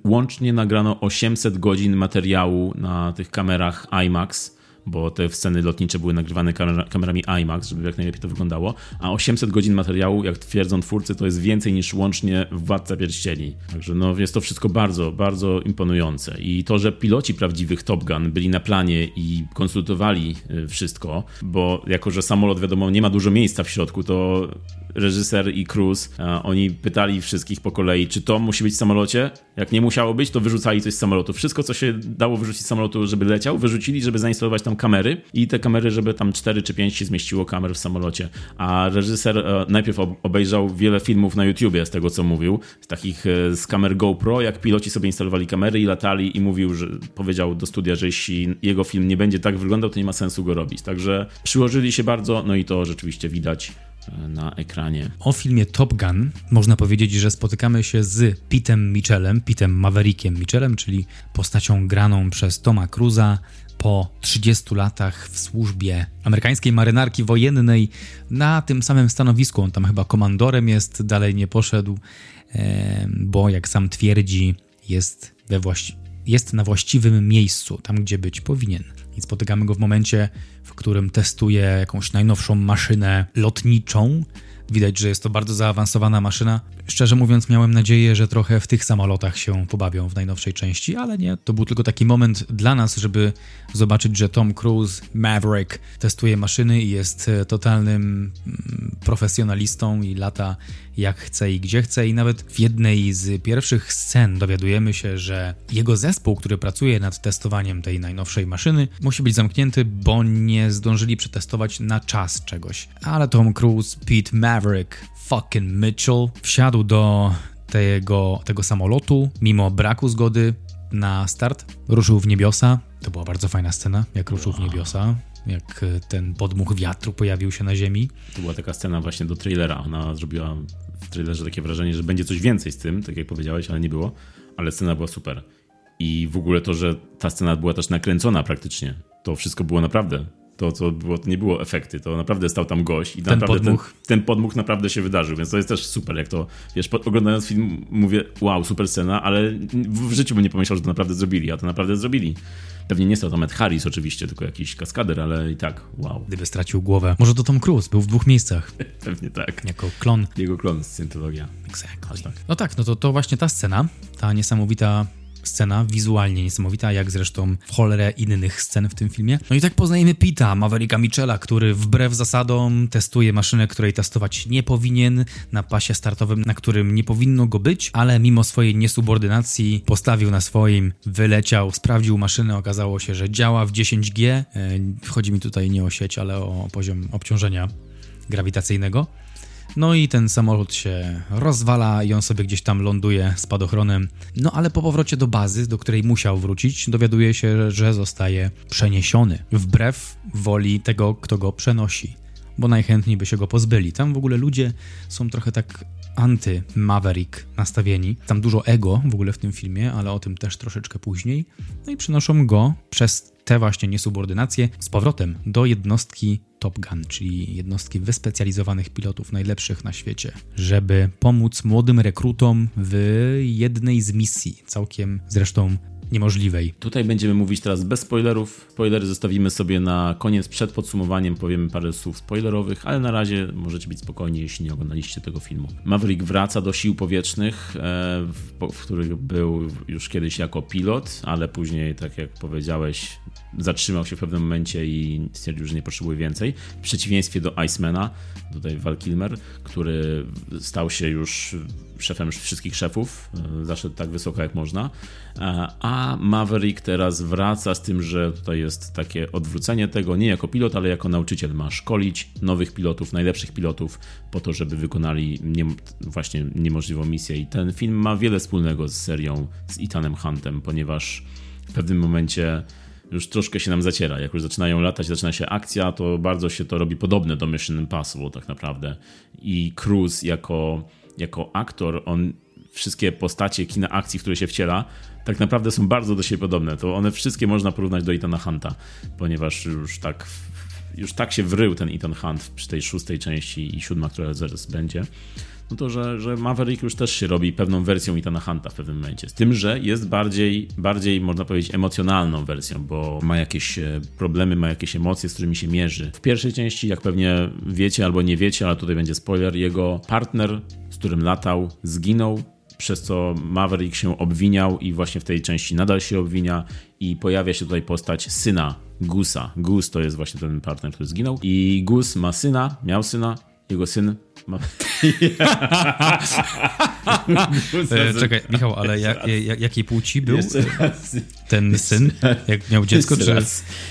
łącznie nagrano 800 godzin materiału na tych kamerach IMAX bo te sceny lotnicze były nagrywane kamerami IMAX, żeby jak najlepiej to wyglądało, a 800 godzin materiału, jak twierdzą twórcy, to jest więcej niż łącznie Władca Pierścieni. Także no, jest to wszystko bardzo, bardzo imponujące. I to, że piloci prawdziwych Top Gun byli na planie i konsultowali y, wszystko, bo jako, że samolot wiadomo nie ma dużo miejsca w środku, to reżyser i Cruz, oni pytali wszystkich po kolei, czy to musi być w samolocie? Jak nie musiało być, to wyrzucali coś z samolotu. Wszystko, co się dało wyrzucić z samolotu, żeby leciał, wyrzucili, żeby zainstalować tam kamery i te kamery, żeby tam 4 czy 5 się zmieściło kamer w samolocie. A reżyser e, najpierw obejrzał wiele filmów na YouTubie z tego, co mówił, z takich e, z kamer GoPro, jak piloci sobie instalowali kamery i latali i mówił, że powiedział do studia, że jeśli jego film nie będzie tak wyglądał, to nie ma sensu go robić. Także przyłożyli się bardzo, no i to rzeczywiście widać na ekranie. O filmie Top Gun można powiedzieć, że spotykamy się z Pitem Mitchellem, Pitem Maverickiem Mitchellem, czyli postacią graną przez Toma Cruza po 30 latach w służbie amerykańskiej marynarki wojennej na tym samym stanowisku. On tam chyba komandorem jest, dalej nie poszedł, bo jak sam twierdzi, jest, we właści- jest na właściwym miejscu, tam gdzie być powinien. I spotykamy go w momencie, w którym testuje jakąś najnowszą maszynę lotniczą. Widać, że jest to bardzo zaawansowana maszyna. Szczerze mówiąc, miałem nadzieję, że trochę w tych samolotach się pobawią w najnowszej części, ale nie. To był tylko taki moment dla nas, żeby zobaczyć, że Tom Cruise, Maverick, testuje maszyny i jest e, totalnym mm, profesjonalistą i lata jak chce i gdzie chce. I nawet w jednej z pierwszych scen dowiadujemy się, że jego zespół, który pracuje nad testowaniem tej najnowszej maszyny, musi być zamknięty, bo nie zdążyli przetestować na czas czegoś. Ale Tom Cruise, Pete Maverick, fucking Mitchell wsiadł do tego, tego samolotu mimo braku zgody na start. Ruszył w niebiosa. To była bardzo fajna scena, jak ruszył w niebiosa jak ten podmuch wiatru pojawił się na ziemi. To była taka scena właśnie do trailera. Ona zrobiła w trailerze takie wrażenie, że będzie coś więcej z tym, tak jak powiedziałeś, ale nie było. Ale scena była super. I w ogóle to, że ta scena była też nakręcona praktycznie. To wszystko było naprawdę to, co było, to nie było efekty, to naprawdę stał tam gość i ten naprawdę podmuch. Ten, ten, podmuch naprawdę się wydarzył, więc to jest też super, jak to, wiesz, oglądając film mówię, wow, super scena, ale w życiu bym nie pomyślał, że to naprawdę zrobili, a to naprawdę zrobili. Pewnie nie stał tam Ed Harris oczywiście, tylko jakiś kaskader, ale i tak, wow. Gdyby stracił głowę. Może to Tom Cruise, był w dwóch miejscach. Pewnie tak. Jako klon. Jego klon, Scientologia. Exactly. Tak. No tak, no to, to właśnie ta scena, ta niesamowita scena, wizualnie niesamowita, jak zresztą w cholerę innych scen w tym filmie. No i tak poznajemy Pita, Mavericka Michela, który wbrew zasadom testuje maszynę, której testować nie powinien, na pasie startowym, na którym nie powinno go być, ale mimo swojej niesubordynacji postawił na swoim, wyleciał, sprawdził maszynę, okazało się, że działa w 10G. E, chodzi mi tutaj nie o sieć, ale o poziom obciążenia grawitacyjnego. No i ten samolot się rozwala i on sobie gdzieś tam ląduje spadochronem. No ale po powrocie do bazy, do której musiał wrócić, dowiaduje się, że zostaje przeniesiony. Wbrew woli tego, kto go przenosi. Bo najchętniej by się go pozbyli. Tam w ogóle ludzie są trochę tak anty-Maverick nastawieni. Tam dużo ego w ogóle w tym filmie, ale o tym też troszeczkę później. No i przenoszą go przez te właśnie niesubordynacje z powrotem do jednostki Top Gun, czyli jednostki wyspecjalizowanych pilotów najlepszych na świecie, żeby pomóc młodym rekrutom w jednej z misji, całkiem zresztą niemożliwej. Tutaj będziemy mówić teraz bez spoilerów. Spoilery zostawimy sobie na koniec, przed podsumowaniem powiemy parę słów spoilerowych, ale na razie możecie być spokojni, jeśli nie oglądaliście tego filmu. Maverick wraca do sił powietrznych, e, w, których był już kiedyś jako pilot, ale później, tak jak powiedziałeś, zatrzymał się w pewnym momencie i stwierdził, że nie potrzebuje więcej. W przeciwieństwie do Icemana, tutaj Val Kilmer, który stał się już szefem wszystkich szefów, e, zaszedł tak wysoko jak można, e, a Maverick teraz wraca z tym, że tutaj jest takie odwrócenie tego, nie jako pilot, ale jako nauczyciel ma szkolić nowych pilotów, najlepszych pilotów po to, żeby wykonali nie, właśnie niemożliwą misję i ten film ma wiele wspólnego z serią z Ethanem Huntem, ponieważ w pewnym momencie już troszkę się nam zaciera. Jak już zaczynają latać, zaczyna się akcja, to bardzo się to robi podobne do Mission Impossible tak naprawdę. I Cruise jako, jako aktor, on wszystkie postacie kina akcji, w które się wciela, tak naprawdę są bardzo do siebie podobne. To one wszystkie można porównać do Ethana Hunta, ponieważ już tak już tak się wrył ten Ethan Hunt przy tej szóstej części i siódma, która zaraz będzie, no to że, że Maverick już też się robi pewną wersją Ethana Hunta w pewnym momencie. Z tym, że jest bardziej, bardziej, można powiedzieć, emocjonalną wersją, bo ma jakieś e, problemy, ma jakieś emocje, z którymi się mierzy. W pierwszej części, jak pewnie wiecie albo nie wiecie, ale tutaj będzie spoiler, jego partner, z którym latał, zginął przez co Maverick się obwiniał i właśnie w tej części nadal się obwinia i pojawia się tutaj postać syna Gusa. Gus to jest właśnie ten partner, który zginął i Gus ma syna, miał syna jego syn ma... E, czekaj, Michał, ale jak, jak, jakiej płci był ten syn? Jak miał dziecko, czy,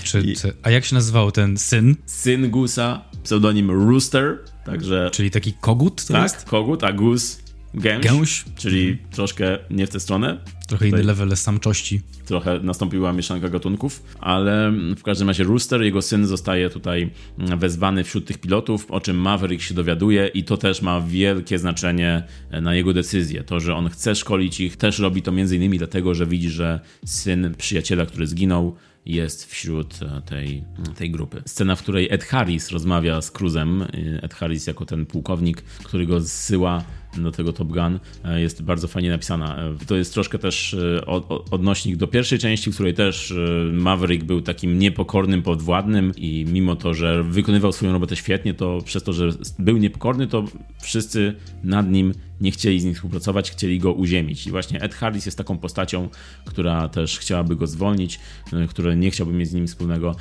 czy, czy... A jak się nazywał ten syn? Syn Gusa, pseudonim Rooster, także Czyli taki kogut tak, jest? kogut, a Gus gęś, Gęś? czyli troszkę nie w tę stronę. Trochę inny Tutaj level samczości. trochę nastąpiła mieszanka gatunków, ale w każdym razie Rooster, jego syn zostaje tutaj wezwany wśród tych pilotów, o czym Maverick się dowiaduje i to też ma wielkie znaczenie na jego decyzję. To, że on chce szkolić ich, też robi to między innymi dlatego, że widzi, że syn przyjaciela, który zginął, jest wśród e, tej, tej grupy. Scena, w której Ed Harris rozmawia z Cruzem, Ed Harris jako ten pułkownik, który go zsyła do tego Top Gun, e, jest bardzo fajnie napisana. E, To jest troszkę też e, od- od- odnośnik do pierwszej części, w której też Maverick był takim niepokornym podwładnym i mimo to, że wykonywał swoją robotę świetnie, to przez to, że był niepokorny, to wszyscy nad nim nie chcieli z nim współpracować, chcieli go uziemić. I właśnie Ed Harris jest taką postacią, która też chciałaby go zwolnić, e, który nie chciałby mieć z nim wspólnego.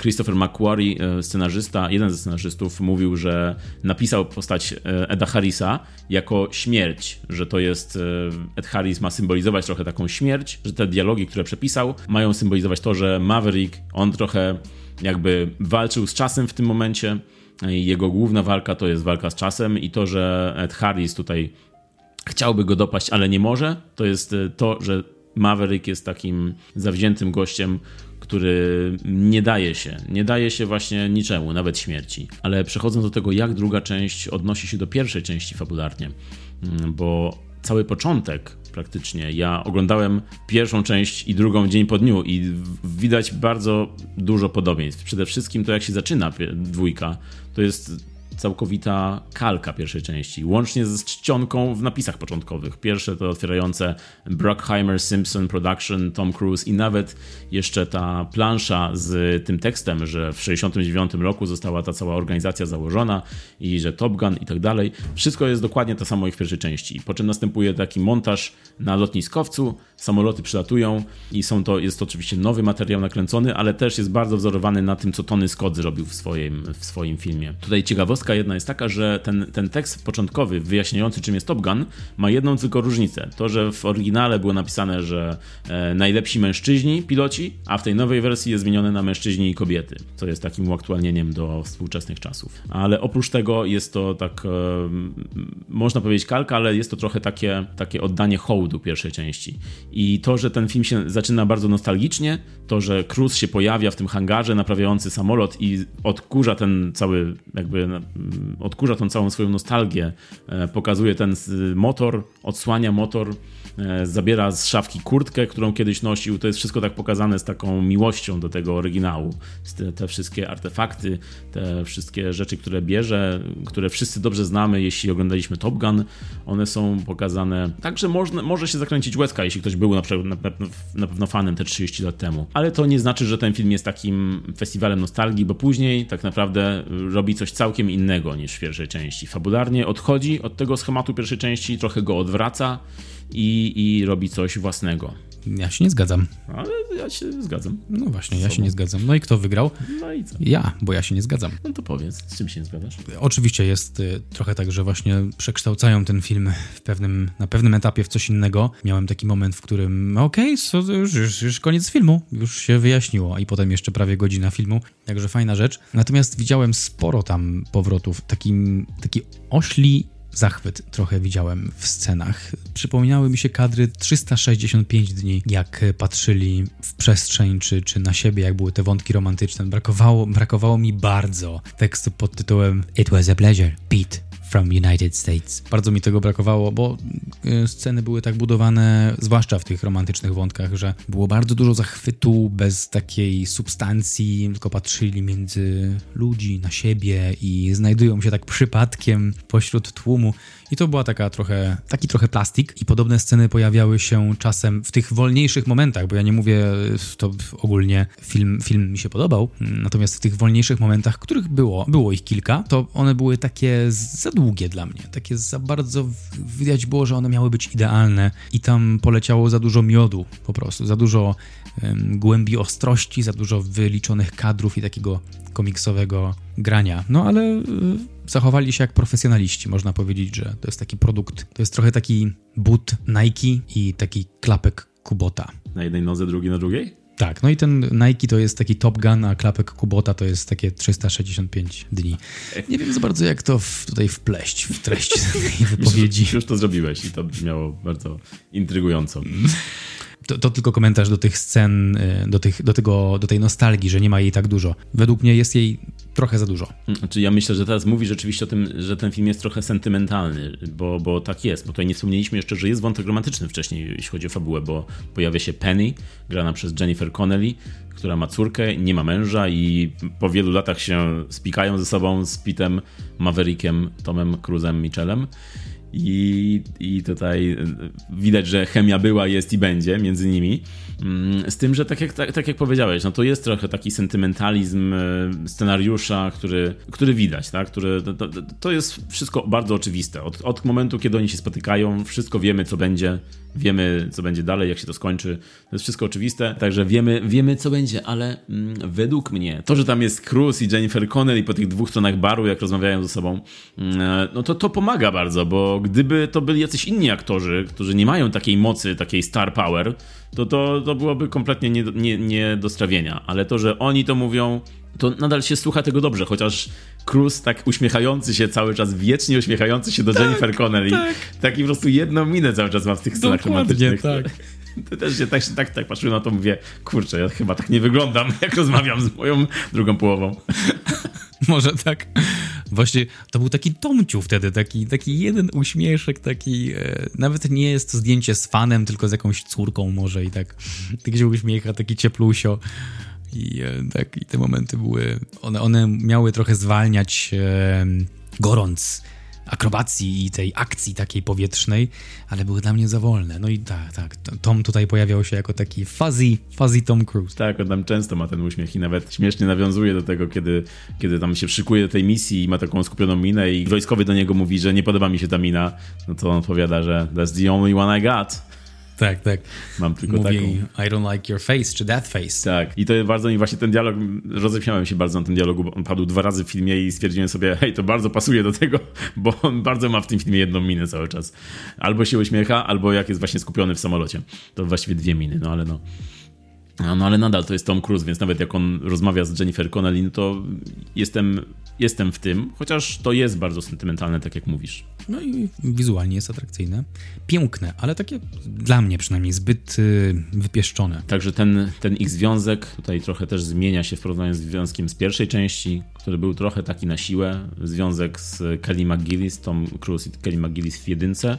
Christopher McQuarrie, e, scenarzysta, jeden ze scenarzystów, mówił, że napisał postać e, Eda Harrisa jako śmierć, że to jest Ed Harris ma symbolizować trochę taką śmierć, że te dialogi, które przepisał, mają symbolizować to, że Maverick, on trochę jakby walczył z czasem w tym momencie. Jego główna walka to jest walka z czasem i to, że Ed Harris tutaj chciałby go dopaść, ale nie może, to jest e, to, że Maverick jest takim zawziętym gościem, który nie daje się, nie daje się właśnie niczemu, nawet śmierci. Ale przechodząc do tego, jak druga część odnosi się do pierwszej części fabularnie, mm, bo cały początek praktycznie, ja oglądałem pierwszą część i drugą dzień po dniu i widać bardzo dużo podobieństw. Przede wszystkim to, jak się zaczyna dwójka, to jest całkowita kalka pierwszej części, łącznie z czcionką w napisach początkowych. Pierwsze to otwierające Bruckheimer, Simpson Production, Tom Cruise i nawet jeszcze ta plansza z tym tekstem, że w 69 roku została ta cała organizacja założona i że Top Gun i tak dalej. Wszystko jest dokładnie to samo jak w pierwszej części. Po czym następuje taki montaż na lotniskowcu, samoloty przylatują i są to, jest to oczywiście nowy materiał nakręcony, ale też jest bardzo wzorowany na tym, co Tony Scott zrobił w swoim, w swoim filmie. Tutaj ciekawostka jedna jest taka, że ten, ten tekst początkowy, wyjaśniający czym jest Top Gun, ma jedną tylko różnicę. To, że w oryginale było napisane, że e, najlepsi mężczyźni, piloci, a w tej nowej wersji jest zmienione na mężczyźni i kobiety, co jest takim uaktualnieniem do współczesnych czasów. Ale oprócz tego jest to tak, e, można powiedzieć kalka, ale jest to trochę takie, takie oddanie hołdu pierwszej części. I to, że ten film się zaczyna bardzo nostalgicznie, to, że Cruz się pojawia w tym hangarze naprawiający samolot i odkurza ten cały, jakby odkurza tą całą swoją nostalgię, e, pokazuje ten motor, odsłania motor, zabiera z szafki kurtkę, którą kiedyś nosił. To jest wszystko tak pokazane z taką miłością do tego oryginału. Te, te wszystkie artefakty, te wszystkie rzeczy, które bierze, które wszyscy dobrze znamy, jeśli oglądaliśmy Top Gun, one są pokazane tak, że można, może się zakręcić łezka, jeśli ktoś był na, na, na pewno fanem te 30 lat temu. Ale to nie znaczy, że ten film jest takim festiwalem nostalgii, bo później tak naprawdę robi coś całkiem innego niż w pierwszej części. Fabularnie odchodzi od tego schematu pierwszej części, trochę go odwraca i, i robi coś własnego. Ja się nie zgadzam. Ale ja się zgadzam. No właśnie, ja się nie zgadzam. No i kto wygrał? No i co? Ja, bo ja się nie zgadzam. No to powiedz, z czym się nie zgadzasz? Oczywiście jest y, trochę tak, że właśnie przekształcają ten film w pewnym, na pewnym etapie w coś innego. Miałem taki moment, w którym okej, so, to już, już, już koniec filmu, już się wyjaśniło, i potem jeszcze prawie godzina filmu, także fajna rzecz. Natomiast widziałem sporo tam powrotów, takim, taki ośli zachwyt trochę widziałem w scenach. Przypominały mi się kadry 365 dni, jak patrzyli w przestrzeń czy, czy na siebie, jak były te wątki romantyczne. Brakowało, brakowało mi bardzo tekstu pod tytułem It was a pleasure, Pete from United States. Bardzo mi tego brakowało, bo y, sceny były tak budowane, zwłaszcza w tych romantycznych wątkach, że było bardzo dużo zachwytu bez takiej substancji, tylko patrzyli między ludzi, na siebie i znajdują się tak przypadkiem pośród tłumu. I to była taka trochę, taki trochę plastik i podobne sceny pojawiały się czasem w tych wolniejszych momentach, bo ja nie mówię to ogólnie film, film mi się podobał, natomiast w tych wolniejszych momentach, których było, było ich kilka, to one były takie za długie dla mnie. Takie za bardzo widać było, że one miały być idealne i tam poleciało za dużo miodu po prostu, za dużo um, głębi ostrości, za dużo wyliczonych kadrów i takiego komiksowego grania. No ale y, zachowali się jak profesjonaliści. Można powiedzieć, że to jest taki produkt, to jest trochę taki but Nike i taki klapek Kubota. Na jednej nodze, drugi na drugiej? Tak, no i ten Nike to jest taki Top Gun, a klapek Kubota to jest takie 365 dni. Nie wiem za bardzo, jak to w, tutaj wpleść w treść tej wypowiedzi. Już, już to zrobiłeś i to brzmiało bardzo intrygująco. To, to, tylko komentarz do tych scen, y, do, tych, do, tego, do tej nostalgii, że nie ma jej tak dużo. Według mnie jest jej trochę za dużo. Znaczy ja myślę, że teraz mówi rzeczywiście o tym, że ten film jest trochę sentymentalny, bo, bo tak jest. Bo tutaj nie wspomnieliśmy jeszcze, że jest wątek romantyczny wcześniej, jeśli chodzi o fabułę, bo pojawia się Penny, grana przez Jennifer Connelly, która ma córkę, nie ma męża i po wielu latach się spikają ze sobą z Pitem Maverickiem, Tomem Cruzem Michelem. I, I tutaj widać, że chemia była, jest i będzie między nimi. Mm, z tym, że tak jak, tak, tak jak powiedziałeś, no to jest trochę taki sentymentalizm e, scenariusza, który, który widać, tak? Który, to, to jest wszystko bardzo oczywiste. Od, od momentu, kiedy oni się spotykają, wszystko wiemy, co będzie, wiemy, co będzie dalej, jak się to skończy. To jest wszystko oczywiste, także wiemy, wiemy co będzie, ale mm, według mnie to, że tam jest Cruz i Jennifer Connelly po tych dwóch stronach baru, jak rozmawiają ze sobą, mm, e, no to to pomaga bardzo, bo gdyby to byli jacyś inni aktorzy, którzy nie mają takiej mocy, takiej star power, to to, to byłoby kompletnie nie, nie, nie do strawienia. Ale to, że oni to mówią, to nadal się słucha tego dobrze, chociaż Cruz tak uśmiechający się cały czas, wiecznie uśmiechający się do tak, Jennifer Connelly. Tak. Taki po prostu jedną minę cały czas ma w tych scenach romantycznych. tak. To też się tak, tak, tak patrzyłem na to, mówię, kurczę, ja chyba tak nie wyglądam, jak rozmawiam z moją drugą połową. Może tak. Właśnie to był taki Tomciu wtedy, taki, taki jeden uśmieszek, taki. E, nawet nie jest to zdjęcie z fanem, tylko z jakąś córką może i tak. Tak się uśmiecha, taki cieplusio. I, e, tak, I te momenty były. One, one miały trochę zwalniać e, gorąc akrobacji i tej akcji takiej powietrznej, ale były dla mnie za wolne. No i tak, tak, Tom tutaj pojawiał się jako taki fuzzy, fuzzy Tom Cruise. Tak, on tam często ma ten uśmiech i nawet śmiesznie nawiązuje do tego, kiedy, kiedy tam się szykuje do tej misji i ma taką skupioną minę i wojskowy do niego mówi, że nie podoba mi się ta mina, no to on odpowiada, że that's the only one I got. Tak, tak. Mam tylko Mówi, taką. I don't like your face, czy that face. Tak. I to bardzo mi właśnie ten dialog, roześmiałem się bardzo na tym dialogu, bo on padł dwa razy w filmie i stwierdziłem sobie, hej, to bardzo pasuje do tego, bo on bardzo ma w tym filmie jedną minę cały czas. Albo się uśmiecha, albo jak jest właśnie skupiony w samolocie. To właściwie dwie miny, no ale no. No ale nadal to jest Tom Cruise, więc nawet jak on rozmawia z Jennifer Connelly, no to jestem, jestem w tym, chociaż to jest bardzo sentymentalne, tak jak mówisz. No i wizualnie jest atrakcyjne. Piękne, ale takie dla mnie przynajmniej zbyt y, wypieszczone. Także ten, ten ich związek tutaj trochę też zmienia się w porównaniu z związkiem z pierwszej części, który był trochę taki na siłę. Związek z Kelly McGillis, Tom Cruise i Kelly McGillis w jedynce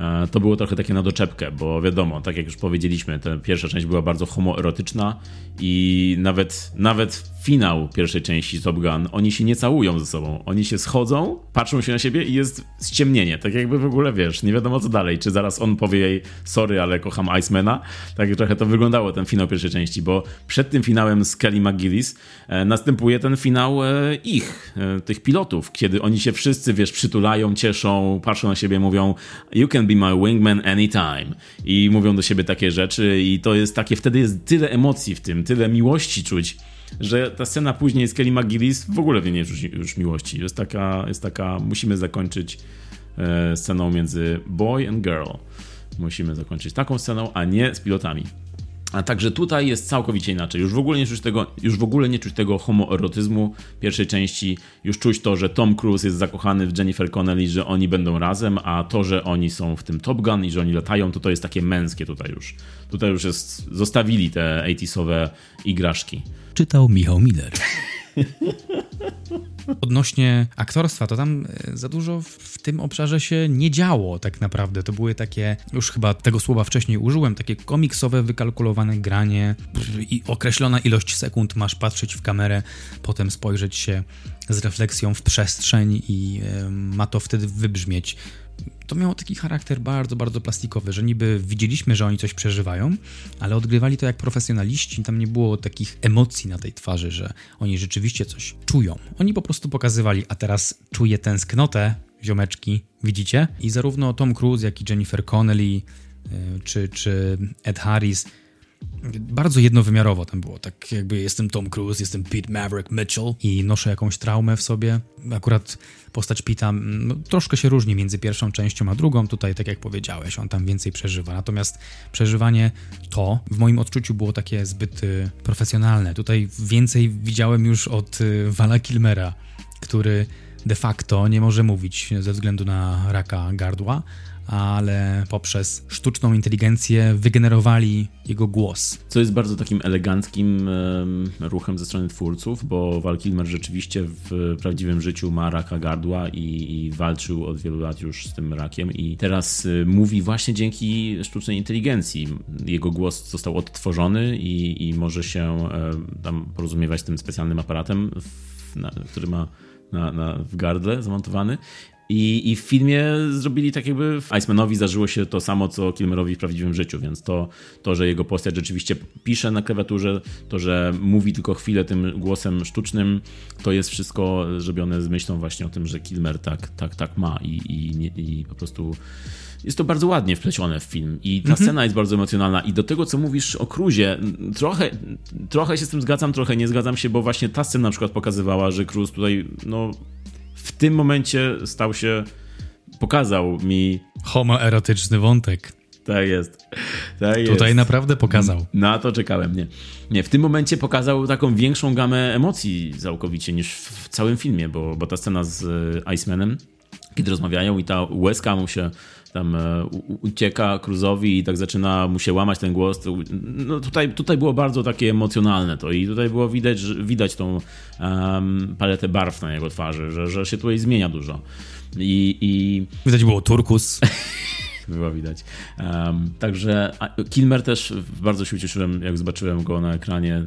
E, to było trochę takie na doczepkę, bo wiadomo, tak jak już powiedzieliśmy, ta pierwsza część była bardzo homoerotyczna i nawet, nawet finał pierwszej części Top Gun, oni się nie całują ze sobą. Oni się schodzą, patrzą się na siebie i jest ściemnienie. Tak jakby w ogóle, wiesz, nie wiadomo co dalej. Czy zaraz on powie jej, sorry, ale kocham Icemana. Tak trochę to wyglądało, ten finał pierwszej części, bo przed tym finałem z Kelly McGillis e, następuje ten finał e, ich, e, tych pilotów, kiedy oni się wszyscy, wiesz, przytulają, cieszą, patrzą na siebie, mówią you can be my wingman anytime. I mówią do siebie takie rzeczy i to jest takie, wtedy jest tyle emocji w tym, tyle miłości czuć że ta scena później z Kelly McGillis w ogóle nie już, już miłości. Jest taka, jest taka, musimy zakończyć e, sceną między boy and girl. Musimy zakończyć taką sceną, a nie z pilotami. A także tutaj jest całkowicie inaczej. Już w ogóle nie czuć tego, już w ogóle nie czuć tego homoerotyzmu pierwszej części. Już czuć to, że Tom Cruise jest zakochany w Jennifer Connelly, że oni będą razem, a to, że oni są w tym Top Gun i że oni latają, to to jest takie męskie tutaj już. Tutaj już jest, zostawili te 80sowe igraszki. Czytał Michał Miller. Odnośnie aktorstwa, to tam e, za dużo w tym obszarze się nie działo tak naprawdę. To były takie, już chyba tego słowa wcześniej użyłem, takie komiksowe, wykalkulowane granie i określona ilość sekund masz patrzeć w kamerę, potem spojrzeć się z refleksją w przestrzeń i ma to wtedy wybrzmieć to miało taki charakter bardzo, bardzo plastikowy, że niby widzieliśmy, że oni coś przeżywają, ale odgrywali to jak profesjonaliści, tam nie było takich emocji na tej twarzy, że oni rzeczywiście coś czują. Oni po prostu pokazywali, a teraz czuję tęsknotę ziomeczki, widzicie? I zarówno Tom Cruise, jak i Jennifer Connelly, y, czy, czy Ed Harris bardzo jednowymiarowo tam było. Tak jakby jestem Tom Cruise, jestem Pete Maverick Mitchell i noszę jakąś traumę w sobie. Akurat postać Pita no, troszkę się różni między pierwszą częścią a drugą. Tutaj, tak jak powiedziałeś, on tam więcej przeżywa. Natomiast przeżywanie to w moim odczuciu było takie zbyt y, profesjonalne. Tutaj więcej widziałem już od y, Vala Kilmera, który de facto nie może mówić ze względu na raka gardła, ale poprzez sztuczną inteligencję wygenerowali jego głos. Co jest bardzo takim eleganckim ruchem ze strony twórców, bo Val Kilmer rzeczywiście w prawdziwym życiu ma raka gardła i, i walczył od wielu lat już z tym rakiem i teraz y, mówi właśnie dzięki sztucznej inteligencji. Jego głos został odtworzony i, i może się tam porozumiewać z tym specjalnym aparatem, w, na, który ma na, na, w gardle zamontowany i, I w filmie zrobili tak jakby Icemanowi zdarzyło się to samo, co Kilmerowi w prawdziwym życiu, więc to, to, że jego postać rzeczywiście pisze na klawiaturze, to, że mówi tylko chwilę tym głosem sztucznym, to jest wszystko zrobione z myślą właśnie o tym, że Kilmer tak, tak, tak ma i, i, i po prostu jest to bardzo ładnie wplecione w film i ta mhm. scena jest bardzo emocjonalna i do tego, co mówisz o Cruzie, trochę, trochę się z tym zgadzam, trochę nie zgadzam się, bo właśnie ta scena na przykład pokazywała, że Cruz tutaj, no w tym momencie stał się, pokazał mi. Homoerotyczny wątek. Tak jest. Tak Tutaj jest. naprawdę pokazał. Na to czekałem, nie. Nie, w tym momencie pokazał taką większą gamę emocji całkowicie niż w całym filmie, bo, bo ta scena z e, Icemanem, kiedy rozmawiają i ta łezka mu się tam e, ucieka Cruzowi i tak zaczyna mu się łamać ten głos. No tutaj, tutaj było bardzo takie emocjonalne to i tutaj było widać, widać tą um, paletę barw na jego twarzy, że, że się tutaj zmienia dużo. I, i... Widać było turkus. było widać. Um, także Kilmer też bardzo się ucieszyłem, jak zobaczyłem go na ekranie,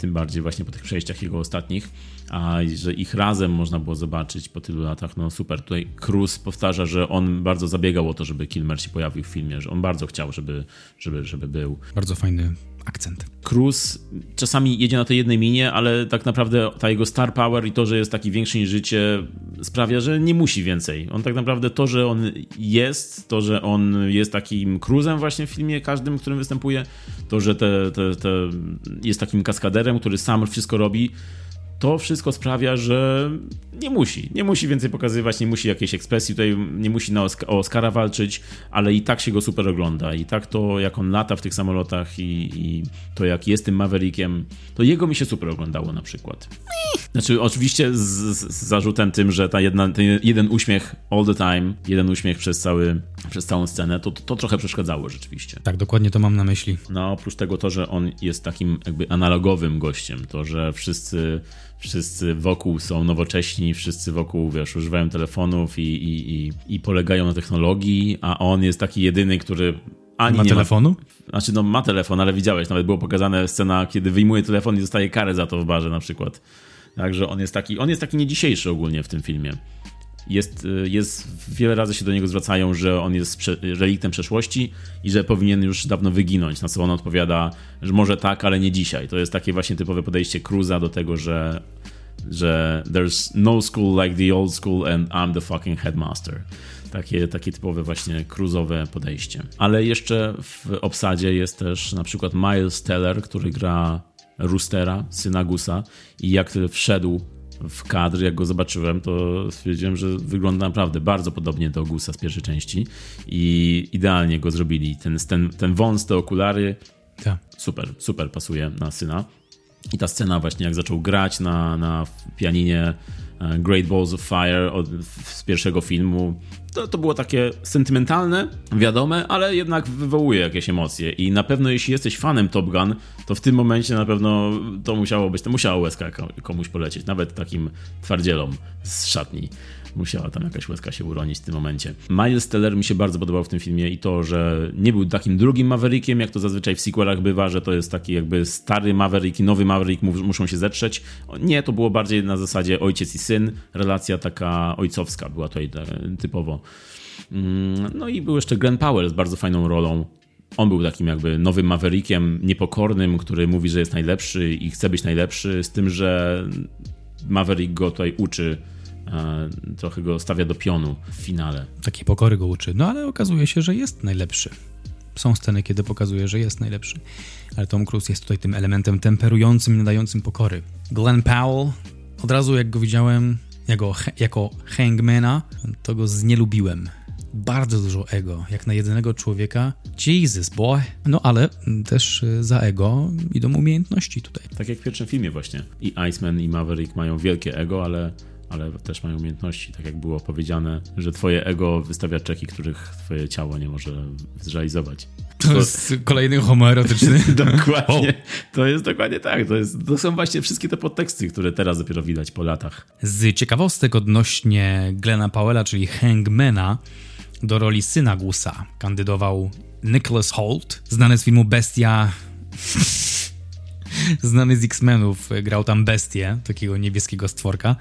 tym bardziej właśnie po tych przejściach jego ostatnich, a że ich razem można było zobaczyć po tylu latach, no super. Tutaj Cruz powtarza, że on bardzo zabiegał o to, żeby Kilmer się pojawił w filmie, że on bardzo chciał, żeby, żeby, żeby był. Bardzo fajny akcent. Cruz czasami jedzie na tej jednej minie, ale tak naprawdę ta jego star power i to, że jest taki większy niż życie, sprawia, że nie musi więcej. On tak naprawdę to, że on jest, to, że on jest takim Cruzem właśnie w filmie każdym, w którym występuje, to, że te, te, te jest takim kaskaderem, który sam wszystko robi, to wszystko sprawia, że nie musi. Nie musi więcej pokazywać, nie musi jakiejś ekspresji, tutaj nie musi na o Oscara walczyć, ale i tak się go super ogląda. I tak to, jak on lata w tych samolotach i, i to, jak jest tym Maverickiem, to jego mi się super oglądało na przykład. Znaczy, oczywiście z, z zarzutem tym, że ta jedna, ten jeden uśmiech all the time, jeden uśmiech przez, cały, przez całą scenę, to, to trochę przeszkadzało rzeczywiście. Tak, dokładnie to mam na myśli. No, oprócz tego to, że on jest takim jakby analogowym gościem, to, że wszyscy wszyscy wokół są nowocześni, wszyscy wokół, wiesz, używają telefonów i, i, i, i polegają na technologii, a on jest taki jedyny, który ani ma nie telefonu? Ma, znaczy, no ma telefon, ale widziałeś, nawet było pokazane scena, kiedy wyjmuje telefon i dostaje karę za to w barze na przykład. Także on jest taki, on jest taki nie dzisiejszy ogólnie w tym filmie. Jest, y, jest, wiele razy się do niego zwracają, że on jest prze, reliktem przeszłości i że powinien już dawno wyginąć. Na co on odpowiada, że może tak, ale nie dzisiaj. To jest takie właśnie typowe podejście Cruza do tego, że, że there's no school like the old school and I'm the fucking headmaster. Takie, takie typowe właśnie cruzowe podejście. Ale jeszcze w obsadzie jest też na przykład Miles Teller, który gra Roostera, syna Gusa i jak wszedł w kadr, jak go zobaczyłem, to stwierdziłem, że wygląda naprawdę bardzo podobnie do Gusa z pierwszej części i idealnie go zrobili. Ten, ten, ten wąs, te okulary, tak. super, super pasuje na syna. I ta scena właśnie, jak zaczął grać na, na pianinie e, Great Balls of Fire od, z pierwszego filmu, to, to było takie sentymentalne, wiadome, ale jednak wywołuje jakieś emocje. I na pewno, jeśli jesteś fanem Top Gun, to w tym momencie na pewno to musiało być, to musiała łezka komuś polecieć, nawet takim twardzielom z szatni musiała tam jakaś łezka się uronić w tym momencie. Miles Teller mi się bardzo podobał w tym filmie i to, że nie był takim drugim Maverickiem, jak to zazwyczaj w sequelach bywa, że to jest taki jakby stary Maverick i nowy Maverick muszą się zetrzeć. Nie, to było bardziej na zasadzie ojciec i syn, relacja taka ojcowska była tutaj typowo. Mm, no i był jeszcze Glenn Powell z bardzo fajną rolą. On był takim jakby nowym Maverickiem, niepokornym, który mówi, że jest najlepszy i chce być najlepszy, z tym, że Maverick go tutaj uczy trochę go stawia do pionu w finale. Takiej pokory go uczy. No ale okazuje się, że jest najlepszy. Są sceny, kiedy pokazuje, że jest najlepszy. Ale Tom Cruise jest tutaj tym elementem temperującym, nadającym pokory. Glenn Powell, od razu jak go widziałem jako, jako hangmana, to go znielubiłem. Bardzo dużo ego, jak na jedynego człowieka. Jesus, boy. No ale też y, za ego idą umiejętności tutaj. Tak jak w pierwszym filmie właśnie. I Iceman i Maverick mają wielkie ego, ale ale też mają umiejętności, tak jak było powiedziane, że twoje ego wystawia czeki, których twoje ciało nie może zrealizować. To jest kolejny homoerotyczny. dokładnie. To jest dokładnie tak. To, jest, to są właśnie wszystkie te podteksty, które teraz dopiero widać po latach. Z ciekawostek odnośnie Glena Powella, czyli Hangmana, do roli syna Gusa kandydował Nicholas Holt, znany z filmu Bestia znany z X-Menów, grał tam bestię, takiego niebieskiego stworka.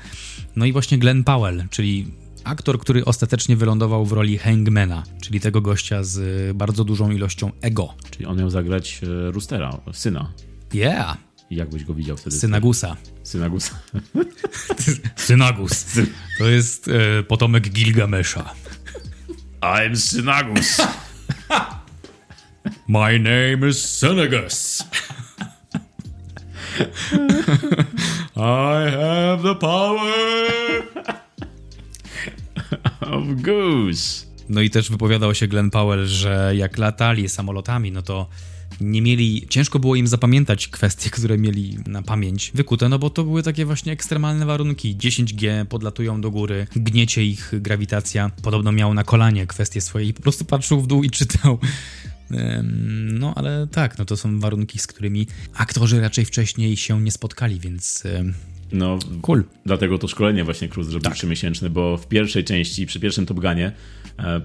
No i właśnie Glenn Powell, czyli aktor, który ostatecznie wylądował w roli Hangmana, czyli tego gościa z bardzo dużą ilością ego. Czyli on miał zagrać e, Roostera, syna. Yeah! I jak byś go widział wtedy? Synagusa. Synagusa. Synagus. To jest e, potomek Gilgamesza. I'm Synagus. My name is Synagus. I have the power of Goose. No i też wypowiadał się Glenn Powell, że jak latali samolotami, no to nie mieli, ciężko było im zapamiętać kwestie, które mieli na pamięć wykute, no bo to były takie właśnie ekstremalne warunki. 10G podlatują do góry, gniecie ich grawitacja. Podobno miał na kolanie kwestie swoje i po prostu patrzył w dół i czytał. No, ale tak, no to są warunki, z którymi aktorzy raczej wcześniej się nie spotkali, więc no, cool. Dlatego to szkolenie właśnie Cruise zrobił tak. trzymiesięczne, bo w pierwszej części, przy pierwszym Top Gunie e,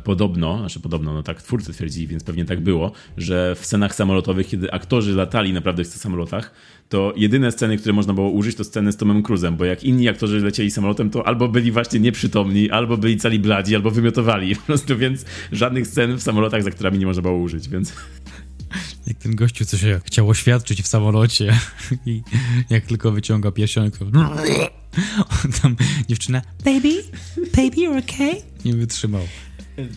podobno, znaczy podobno, no tak twórcy twierdzili, więc pewnie tak było, że w scenach samolotowych, kiedy aktorzy latali naprawdę w tych samolotach, to jedyne sceny, które można było użyć, to sceny z Tomem Cruzem, bo jak inni aktorzy lecieli samolotem, to albo byli właśnie nieprzytomni, albo byli cali bladzi, albo wymiotowali. Po prostu, więc żadnych scen w samolotach, za którymi nie można było użyć, więc... Jak ten gościu, co się chciał oświadczyć w samolocie i jak tylko wyciąga pierścionek, to... Tam dziewczyna, baby, baby, you're okay? Nie wytrzymał.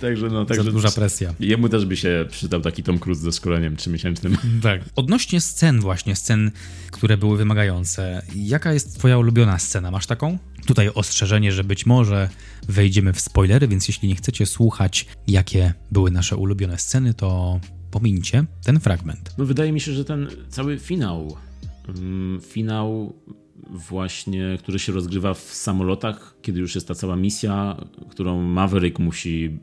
Także no, także Za duża presja. Jemu też by się przydał taki Tom Cruise ze szkoleniem trzymiesięcznym. Tak. Odnośnie scen właśnie, scen, które były wymagające, jaka jest twoja ulubiona scena? Masz taką? Tutaj ostrzeżenie, że być może wejdziemy w spoilery, więc jeśli nie chcecie słuchać, jakie były nasze ulubione sceny, to pomińcie ten fragment. No wydaje mi się, że ten cały finał, mm, finał właśnie, który się rozgrywa w samolotach, kiedy już jest ta cała misja, którą Maverick musi,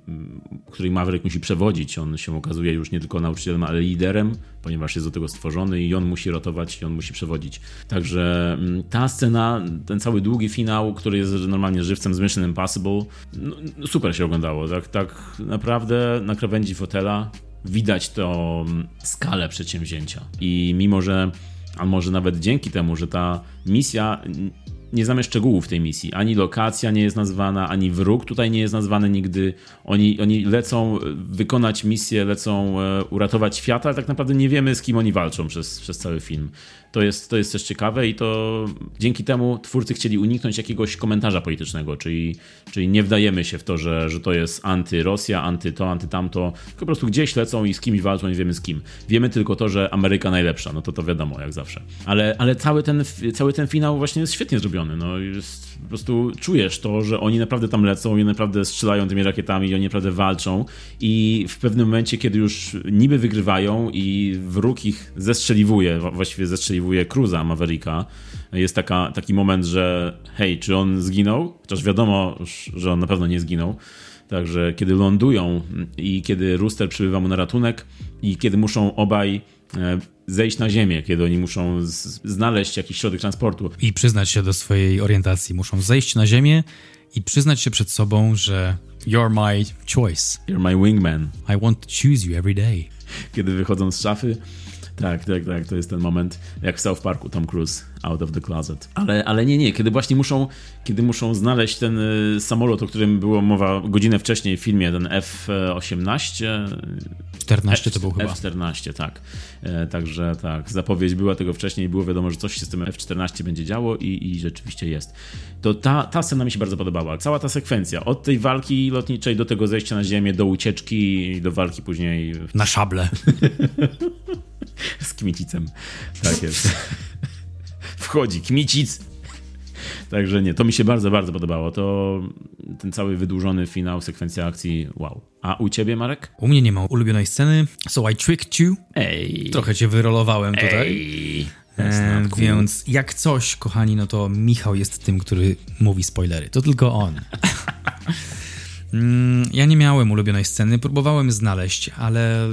której Maverick musi przewodzić. On się okazuje już nie tylko nauczycielem, ale liderem, ponieważ jest do tego stworzony i on musi ratować i on musi przewodzić. Także mm, ta scena, ten cały długi finał, który jest normalnie żywcem z Mission Impossible, no, no super się oglądało. Tak, tak naprawdę na krawędzi fotela widać to mm, skalę przedsięwzięcia. I mimo, że a może nawet dzięki temu, że ta misja nie znamy szczegółów tej misji. Ani lokacja nie jest nazwana, ani wróg tutaj nie jest nazwany nigdy. Oni, oni lecą wykonać misję, lecą e, uratować świat, ale tak naprawdę nie wiemy, z kim oni walczą przez, przez cały film. To jest, to jest też ciekawe i to dzięki temu twórcy chcieli uniknąć jakiegoś komentarza politycznego, czyli, czyli nie wdajemy się w to, że, że to jest anty-Rosja, anty-to, anty-tamto, tylko po prostu gdzieś lecą i z kimś walczą, nie wiemy z kim. Wiemy tylko to, że Ameryka najlepsza, no to to wiadomo, jak zawsze. Ale, ale cały, ten, cały ten finał właśnie jest świetnie zrobiony, no jest, po prostu czujesz to, że oni naprawdę tam lecą i naprawdę strzelają tymi rakietami oni naprawdę walczą i w pewnym momencie, kiedy już niby wygrywają i wróg ich zestrzeliwuje, właściwie zestrzeliwuje Cruza Mavericka, jest taka, taki moment, że hej, czy on zginął? Chociaż wiadomo, że on na pewno nie zginął. Także kiedy lądują i kiedy Rooster przybywa mu na ratunek i kiedy muszą obaj zejść na ziemię, kiedy oni muszą znaleźć jakiś środek transportu. I przyznać się do swojej orientacji. Muszą zejść na ziemię i przyznać się przed sobą, że you're my choice. You're my wingman. I want to choose you every day. Kiedy wychodzą z szafy, Tak, tak, tak. To jest ten moment, jak w South Parku Tom Cruise, out of the closet. Ale, ale nie, nie. Kiedy właśnie muszą, kiedy muszą znaleźć ten y, samolot, o którym było mowa godzinę wcześniej w filmie, ten F-18. 14 to był chyba. F-14, tak. E, także tak, zapowiedź była tego wcześniej, było wiadomo, że coś się z tym F-14 będzie działo i, i rzeczywiście jest. To ta, ta scena mi się bardzo podobała. Cała ta sekwencja, od tej walki lotniczej do tego zejścia na ziemię, do ucieczki, do walki później... Na szable. z Kmicicem. Tak jest. Wchodzi Kmicic. Także nie, to mi się bardzo, bardzo podobało. To ten cały wydłużony finał, sekwencja akcji, wow. A u ciebie, Marek? U mnie nie ma ulubionej sceny, so I tricked you. Ej. Trochę cię wyrolowałem tutaj. Ej. E, więc jak coś, kochani, no to Michał jest tym, który mówi spoilery. To tylko on. Mm, ja nie miałem ulubionej sceny, próbowałem znaleźć, ale y,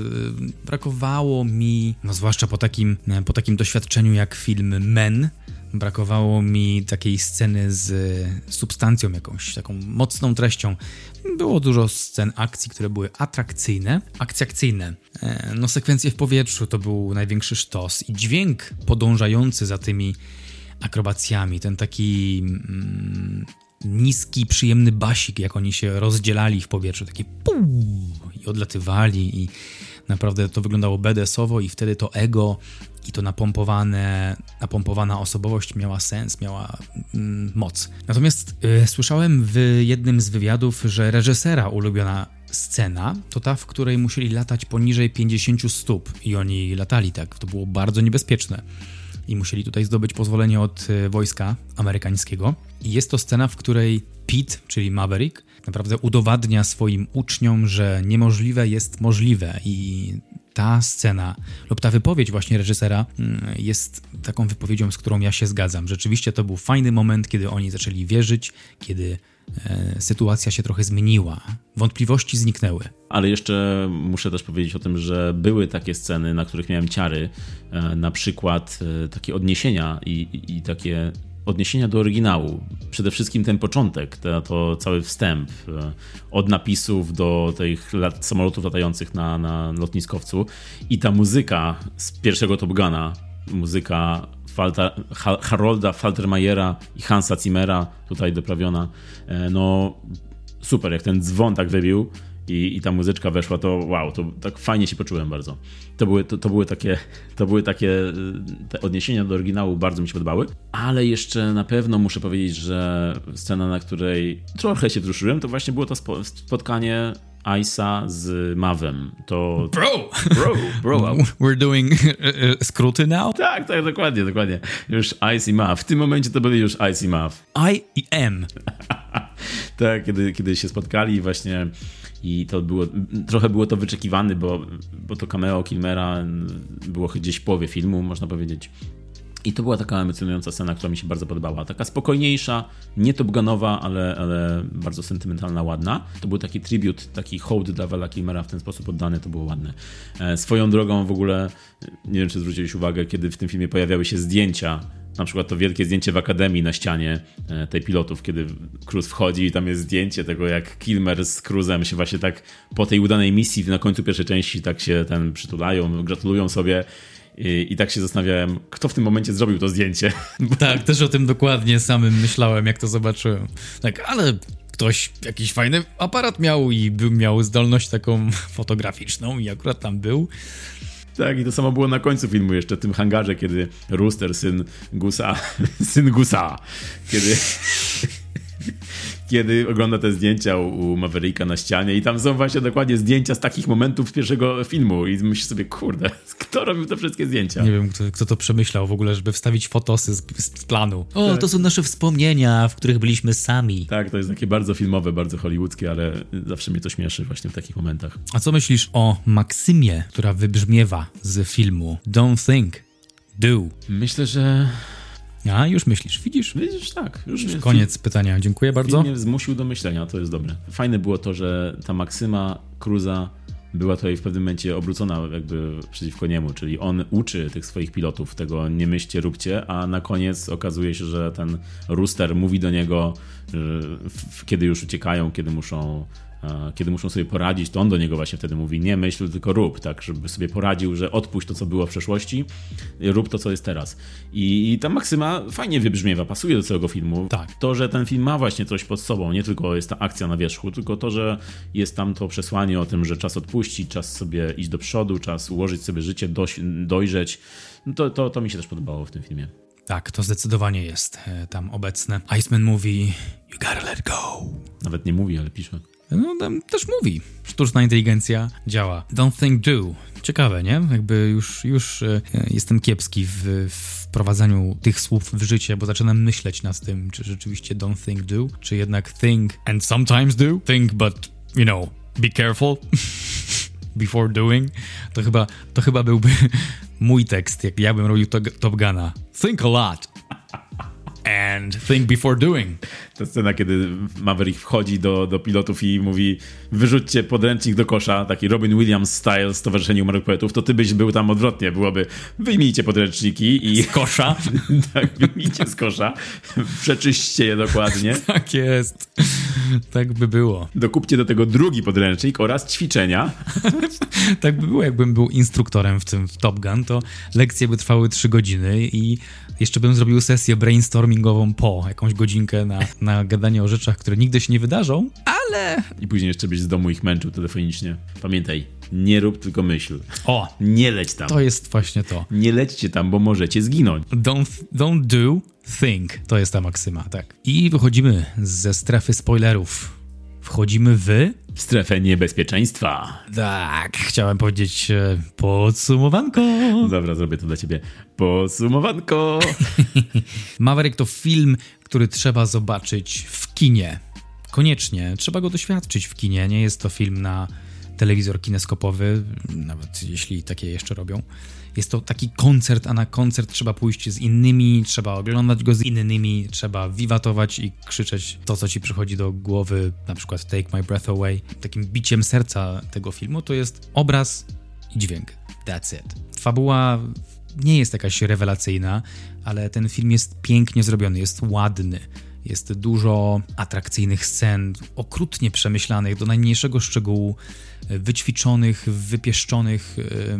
brakowało mi, no zwłaszcza po takim, po takim doświadczeniu jak film Men, brakowało mi takiej sceny z substancją jakąś, taką mocną treścią. Było dużo scen akcji, które były atrakcyjne, akcjakcyjne. E, no sekwencje w powietrzu to był największy sztos i dźwięk podążający za tymi akrobacjami, ten taki mm, niski, przyjemny basik, jak oni się rozdzielali w powietrzu, takie puu, i odlatywali i naprawdę to wyglądało BDS-owo i wtedy to ego i to napompowane, napompowana osobowość miała sens, miała mm, moc. Natomiast y, słyszałem w jednym z wywiadów, że reżysera ulubiona scena to ta, w której musieli latać poniżej 50 stóp i oni latali tak. To było bardzo niebezpieczne i musieli tutaj zdobyć pozwolenie od y, wojska amerykańskiego. I jest to scena, w której Pete, czyli Maverick, naprawdę udowadnia swoim uczniom, że niemożliwe jest możliwe i ta scena lub ta wypowiedź właśnie reżysera mm, jest taką wypowiedzią, z którą ja się zgadzam. Rzeczywiście to był fajny moment, kiedy oni zaczęli wierzyć, kiedy e, sytuacja się trochę zmieniła, wątpliwości zniknęły. Ale jeszcze muszę też powiedzieć o tym, że były takie sceny, na których miałem ciary, e, na przykład e, takie odniesienia i, i, takie odniesienia do oryginału. Przede wszystkim ten początek, to, to cały wstęp, e, od napisów do tych lat, samolotów latających na, na lotniskowcu i ta muzyka z pierwszego Top Guna, muzyka Falta, Harolda Faltermajera i Hansa Zimmera, tutaj doprawiona, e, no super, jak ten dzwon tak wybił, i, i ta muzyczka weszła, to wow, to tak fajnie się poczułem bardzo. To były, to, to były takie, to były takie te odniesienia do oryginału bardzo mi się podobały, ale jeszcze na pewno muszę powiedzieć, że scena, na której trochę się wzruszyłem, to właśnie było to spotkanie Ice'a z Mavem. To... Bro! Bro, bro. We're doing uh, uh, skróty now? Tak, tak, dokładnie, dokładnie. Już Ice i Mav. W tym momencie to byli już Ice i Mav. I i M. tak, kiedy, kiedy się spotkali właśnie i to było, trochę było to wyczekiwane, bo, bo to cameo Kilmera było gdzieś w połowie filmu, można powiedzieć. I to była taka emocjonująca scena, która mi się bardzo podobała. Taka spokojniejsza, nie Top Gunowa, ale, ale bardzo sentymentalna, ładna. To był taki tribut, taki hołd dla Vala Kilmera w ten sposób oddany, to było ładne. E, swoją drogą w ogóle, nie wiem czy zwróciłeś uwagę, kiedy w tym filmie pojawiały się zdjęcia na przykład to wielkie zdjęcie w Akademii na ścianie e, tej pilotów, kiedy Cruz wchodzi i tam jest zdjęcie tego, jak Kilmer z Cruzem się właśnie tak po tej udanej misji na końcu pierwszej części tak się ten przytulają, gratulują sobie i, I, tak się zastanawiałem, kto w tym momencie zrobił to zdjęcie. Tak, też o tym dokładnie samym myślałem, jak to zobaczyłem. Tak, ale ktoś jakiś fajny aparat miał i był, miał zdolność taką fotograficzną i akurat tam był. Tak, i to samo było na końcu filmu jeszcze, w tym hangarze, kiedy Rooster, syn Gusa, syn Gusa, kiedy kiedy ogląda te zdjęcia u, Mavericka na ścianie i tam są właśnie dokładnie zdjęcia z takich momentów pierwszego filmu i myślisz sobie, kurde, kto robił te wszystkie zdjęcia? Nie wiem, kto, kto to przemyślał w ogóle, żeby wstawić fotosy z, z planu. O, tak. to są nasze wspomnienia, w których byliśmy sami. Tak, to jest takie bardzo filmowe, bardzo hollywoodzkie, ale zawsze mnie to śmieszy właśnie w takich momentach. A co myślisz o Maksymie, która wybrzmiewa z filmu Don't Think, Do? Myślę, że a, już myślisz, widzisz? Widzisz, tak. Już, już koniec pytania, dziękuję bardzo. Mnie zmusił do myślenia, to jest dobre. Fajne było to, że ta maksyma Cruza była tutaj w pewnym momencie obrócona jakby przeciwko niemu, czyli on uczy tych swoich pilotów tego nie myślcie, róbcie, a na koniec okazuje się, że ten Rooster mówi do niego, kiedy już uciekają, kiedy muszą kiedy muszą sobie poradzić, to on do niego właśnie wtedy mówi, nie myśl, tylko rób, tak, żeby sobie poradził, że odpuść to, co było w przeszłości, rób to, co jest teraz. I, i ta maksyma fajnie wybrzmiewa, pasuje do całego filmu. Tak. To, że ten film ma właśnie coś pod sobą, nie tylko jest ta akcja na wierzchu, tylko to, że jest tam to przesłanie o tym, że czas odpuścić, czas sobie iść do przodu, czas ułożyć sobie życie, dojrzeć, no to, to, to mi się też podobało w tym filmie. Tak, to zdecydowanie jest e, tam obecne. Iceman mówi You gotta let go. Nawet nie mówi, ale pisze. No, tam też mówi. Sztuczna inteligencja działa. Don't think, do. Ciekawe, nie? Jakby już, już e, jestem kiepski w, w wprowadzaniu tych słów w życie, bo zaczynam myśleć nad tym, czy rzeczywiście don't think, do, czy jednak think and sometimes do. Think, but, you know, be careful before doing. To chyba, to chyba byłby mój tekst, jak ja bym robił to, Top Guna. Think a lot and think before doing. Ta scena, kiedy Maverick wchodzi do, do pilotów i mówi wyrzućcie podręcznik do kosza, taki Robin Williams style Stowarzyszenie Umarłych Poetów, to ty byś był tam odwrotnie. Byłoby wyjmijcie podręczniki i... Z kosza? tak, wyjmijcie z kosza, przeczyście je dokładnie. tak jest. Tak by było. Dokupcie do tego drugi podręcznik oraz ćwiczenia. tak by było, jakbym był instruktorem w tym w Top Gun, to lekcje by trwały trzy godziny i jeszcze bym zrobił sesję brainstormingową po, jakąś godzinkę na, na gadanie o rzeczach, które nigdy się nie wydarzą, ale... I później jeszcze byś z domu ich męczył telefonicznie. Pamiętaj, nie rób, tylko myśl. O! Nie leć tam. To jest właśnie to. Nie lećcie tam, bo możecie zginąć. Don't, don't do, think. To jest ta maksyma, tak. I wychodzimy ze strefy spoilerów. Wchodzimy w... Strefę niebezpieczeństwa. Tak, chciałem powiedzieć e, podsumowanko. Dobra, zrobię to dla ciebie. Podsumowanko. Maverick to film, który trzeba zobaczyć w kinie. Koniecznie, trzeba go doświadczyć w kinie. Nie jest to film na telewizor kineskopowy, nawet jeśli takie jeszcze robią. Jest to taki koncert, a na koncert trzeba pójść z innymi, trzeba oglądać go z innymi, trzeba wiwatować i krzyczeć to, co ci przychodzi do głowy, na przykład Take My Breath Away. Takim biciem serca tego filmu to jest obraz i dźwięk. That's it. Fabuła nie jest jakaś rewelacyjna, ale ten film jest pięknie zrobiony, jest ładny. Jest dużo atrakcyjnych scen, okrutnie przemyślanych do najmniejszego szczegółu, wyćwiczonych, wypieszczonych.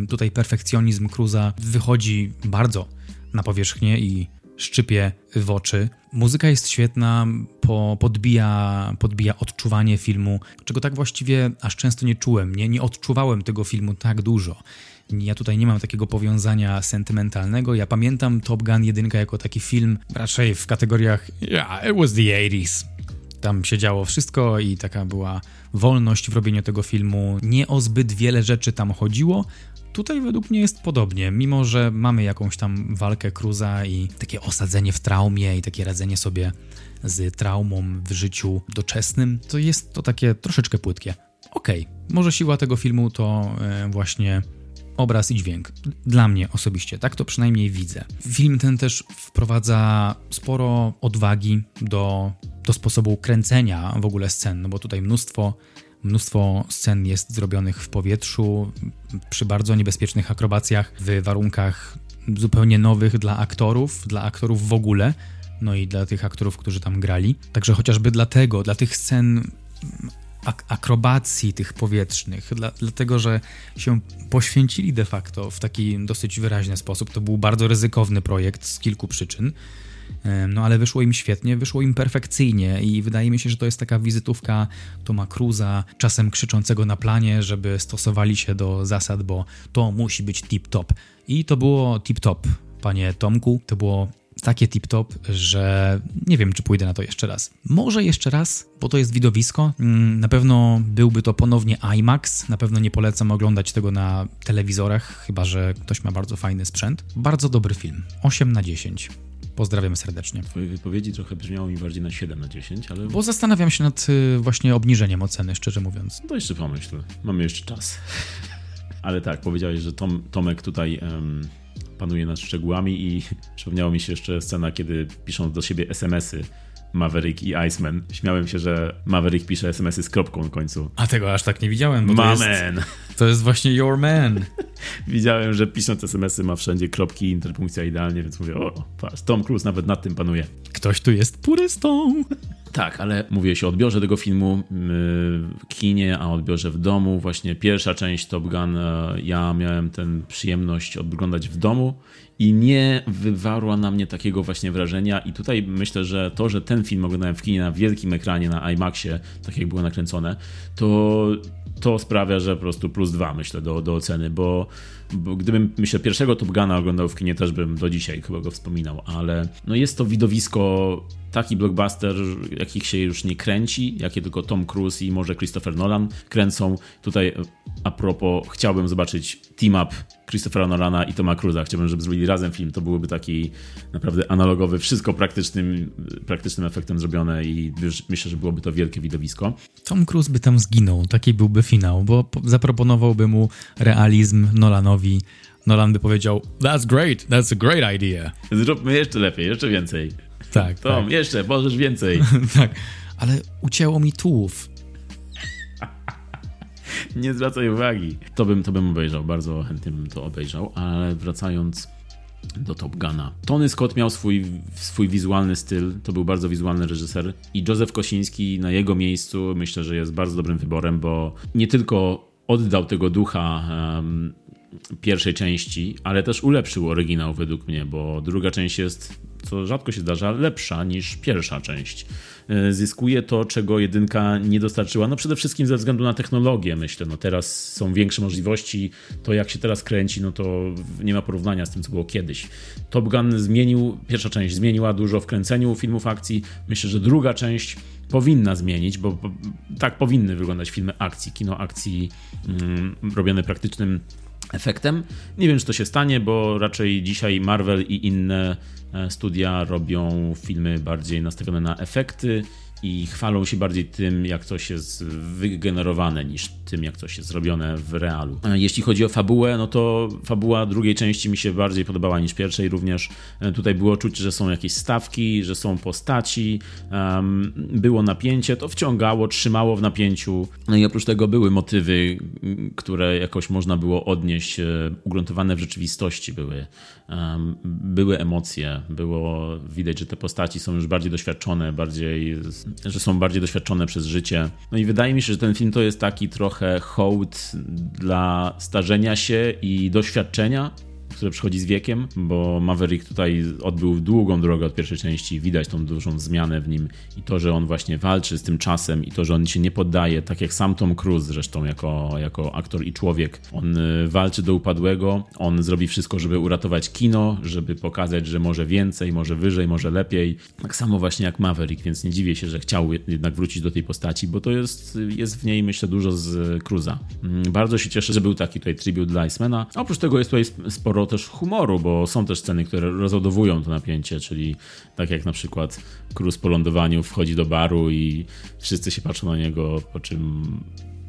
Tutaj perfekcjonizm Cruza wychodzi bardzo na powierzchnię i szczypie w oczy. Muzyka jest świetna, po, podbija, podbija odczuwanie filmu, czego tak właściwie aż często nie czułem. Nie, nie odczuwałem tego filmu tak dużo. Ja tutaj nie mam takiego powiązania sentymentalnego. Ja pamiętam Top Gun 1 jako taki film raczej w kategoriach yeah, it was the 80s. Tam się działo wszystko i taka była wolność w robieniu tego filmu. Nie o zbyt wiele rzeczy tam chodziło. Tutaj według mnie jest podobnie, mimo że mamy jakąś tam walkę Cruza i takie osadzenie w traumie i takie radzenie sobie z traumą w życiu doczesnym, to jest to takie troszeczkę płytkie. Okej, okay. może siła tego filmu to e, właśnie obraz i dźwięk. Dla mnie osobiście, tak to przynajmniej widzę. Film ten też wprowadza sporo odwagi do, do sposobu kręcenia w ogóle scen, no bo tutaj mnóstwo, mnóstwo scen jest zrobionych w powietrzu, przy bardzo niebezpiecznych akrobacjach, w warunkach zupełnie nowych dla aktorów, dla aktorów w ogóle, no i dla tych aktorów, którzy tam grali. Także chociażby dlatego, dla tych scen ak akrobacji tych powietrznych, dla, dlatego że się poświęcili de facto w taki dosyć wyraźny sposób. To był bardzo ryzykowny projekt z kilku przyczyn. No ale wyszło im świetnie, wyszło im perfekcyjnie i wydaje mi się, że to jest taka wizytówka Toma Cruza, czasem krzyczącego na planie, żeby stosowali się do zasad, bo to musi być tip-top. I to było tip-top, panie Tomku. To było takie tip-top, że nie wiem, czy pójdę na to jeszcze raz. Może jeszcze raz, bo to jest widowisko. Mm, na pewno byłby to ponownie IMAX. Na pewno nie polecam oglądać tego na telewizorach, chyba że ktoś ma bardzo fajny sprzęt. Bardzo dobry film. 8 na 10. Pozdrawiam serdecznie. Twoje wypowiedzi trochę brzmiało mi bardziej na 7 na 10, ale. Bo zastanawiam się nad y, właśnie obniżeniem oceny, szczerze mówiąc. No to jeszcze pomyśl. Mamy jeszcze czas. ale tak, powiedziałeś, że Tom, Tomek tutaj. Um panuje nad szczegółami i przypomniało mi się jeszcze scena, kiedy piszą do siebie SMS-y Maverick i Iceman. Śmiałem się, że Maverick pisze SMS-y z kropką na końcu. A tego aż tak nie widziałem, bo Ma to jest, man. to jest właśnie your man. Widziałem, że pisząc SMS-y ma wszędzie kropki, interpunkcja idealnie, więc mówię, o, patrz, Tom Cruise nawet nad tym panuje. Ktoś tu jest purystą. Tak, ale mówię się o odbiorze tego filmu w kinie, a odbiorze w domu. Właśnie pierwsza część Top Gun, e, ja miałem tę przyjemność oglądać w domu i nie wywarła na mnie takiego właśnie wrażenia. I tutaj myślę, że to, że ten film oglądałem w kinie na wielkim ekranie, na IMAXie, tak jak było nakręcone, to to sprawia, że po prostu plus dwa myślę do, do oceny, bo, bo gdybym myślę pierwszego Top Guna oglądał w kinie, też bym do dzisiaj chyba go wspominał, ale no jest to widowisko taki blockbuster, jakich się już nie kręci, jakie tylko Tom Cruise i może Christopher Nolan kręcą. Tutaj a propos, chciałbym zobaczyć team-up Christophera Nolana i Toma Cruise'a. Chciałbym, żeby zrobili razem film. To byłoby taki naprawdę analogowy, wszystko praktycznym, praktycznym efektem zrobione i myślę, że byłoby to wielkie widowisko. Tom Cruise by tam zginął, taki byłby finał, bo zaproponowałby mu realizm Nolanowi. Nolan by powiedział, that's great, that's a great idea. Zróbmy jeszcze lepiej, jeszcze więcej. Tak. Tom, tak. jeszcze, możesz więcej. tak, ale ucięło mi tułów. Nie zwracaj uwagi. To bym, to bym obejrzał, bardzo chętnie bym to obejrzał, ale wracając do Top Guna. Tony Scott miał swój, swój wizualny styl, to był bardzo wizualny reżyser i Józef Kosiński na jego miejscu myślę, że jest bardzo dobrym wyborem, bo nie tylko oddał tego ducha um, pierwszej części, ale też ulepszył oryginał według mnie, bo druga część jest, co rzadko się zdarza, lepsza niż pierwsza część. E, zyskuje to, czego jedynka nie dostarczyła. No przede wszystkim ze względu na technologię, myślę. No teraz są większe możliwości. To jak się teraz kręci, no to nie ma porównania z tym, co było kiedyś. Top Gun zmienił, pierwsza część zmieniła dużo w kręceniu filmów akcji. Myślę, że druga część powinna zmienić, bo, tak powinny wyglądać filmy akcji, kino akcji mm, robione praktycznym efektem. Nie wiem, czy to się stanie, bo raczej dzisiaj Marvel i inne studia robią filmy bardziej nastawione na efekty i chwalą się bardziej tym, jak coś jest wygenerowane, niż tym, jak coś jest zrobione w realu. Jeśli chodzi o fabułę, no to fabuła drugiej części mi się bardziej podobała niż pierwszej również. E, tutaj było czuć, że są jakieś stawki, że są postaci, um, było napięcie, to wciągało, trzymało w napięciu. No i oprócz tego były motywy, które jakoś można było odnieść, e, ugruntowane w rzeczywistości były. Um, były emocje, było widać, że te postaci są już bardziej doświadczone, bardziej że są bardziej doświadczone przez życie. No i wydaje mi się, że ten film to jest taki trochę hołd dla starzenia się i doświadczenia które przychodzi z wiekiem, bo Maverick tutaj odbył długą drogę od pierwszej części, widać tą dużą zmianę w nim i to, że on właśnie walczy z tym czasem i to, że on się nie poddaje, tak jak sam Tom Cruise zresztą jako, jako aktor i człowiek. On y, walczy do upadłego, on zrobi wszystko, żeby uratować kino, żeby pokazać, że może więcej, może wyżej, może lepiej. Tak samo właśnie jak Maverick, więc nie dziwię się, że chciał jednak wrócić do tej postaci, bo to jest, jest w niej myślę dużo z Cruza. Mm, bardzo się cieszę, że był taki tutaj tribute dla Icemana. Oprócz tego jest tutaj sporo też humoru, bo są też sceny, które rozładowują to napięcie, czyli tak jak na przykład Cruz po lądowaniu wchodzi do baru i wszyscy się patrzą na niego, po czym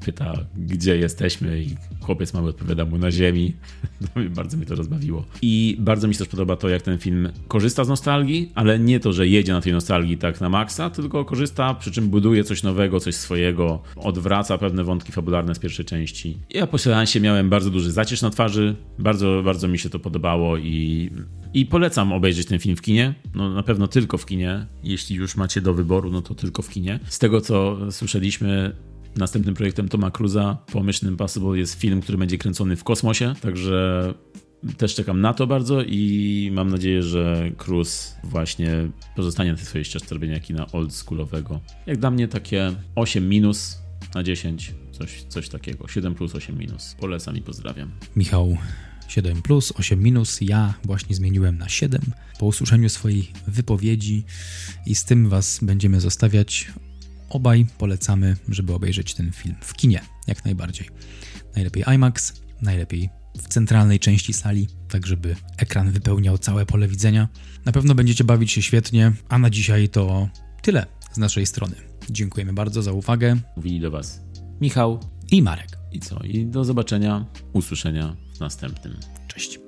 pyta, gdzie jesteśmy i chłopiec mały odpowiada mu na ziemi. bardzo mi to rozbawiło. I bardzo mi się też podoba to, jak ten film korzysta z nostalgii, ale nie to, że jedzie na tej nostalgii tak na maksa, tylko korzysta, przy czym buduje coś nowego, coś swojego, odwraca pewne wątki fabularne z pierwszej części. Ja po seansie miałem bardzo duży zaciesz na twarzy, bardzo, bardzo mi się to podobało i, i polecam obejrzeć ten film w kinie. No na pewno tylko w kinie. Jeśli już macie do wyboru, no to tylko w kinie. Z tego, co słyszeliśmy, Następnym projektem Toma Cruza po Mission Impossible jest film, który będzie kręcony w kosmosie, także też czekam na to bardzo i mam nadzieję, że Cruz właśnie pozostanie na tej swojej ścieżce robienia kina oldschoolowego. Jak dla mnie takie 8 minus na 10, coś, coś takiego. 7 plus 8 minus. Polecam i pozdrawiam. Michał 7 plus, 8 minus. Ja właśnie zmieniłem na 7 po usłyszeniu swojej wypowiedzi i z tym Was będziemy zostawiać. Obaj polecamy, żeby obejrzeć ten film w kinie, jak najbardziej. Najlepiej IMAX, najlepiej w centralnej części sali, tak żeby ekran wypełniał całe pole widzenia. Na pewno będziecie bawić się świetnie, a na dzisiaj to tyle z naszej strony. Dziękujemy bardzo za uwagę. Mówili do Was Michał i Marek. I co? I do zobaczenia, usłyszenia w następnym. Cześć.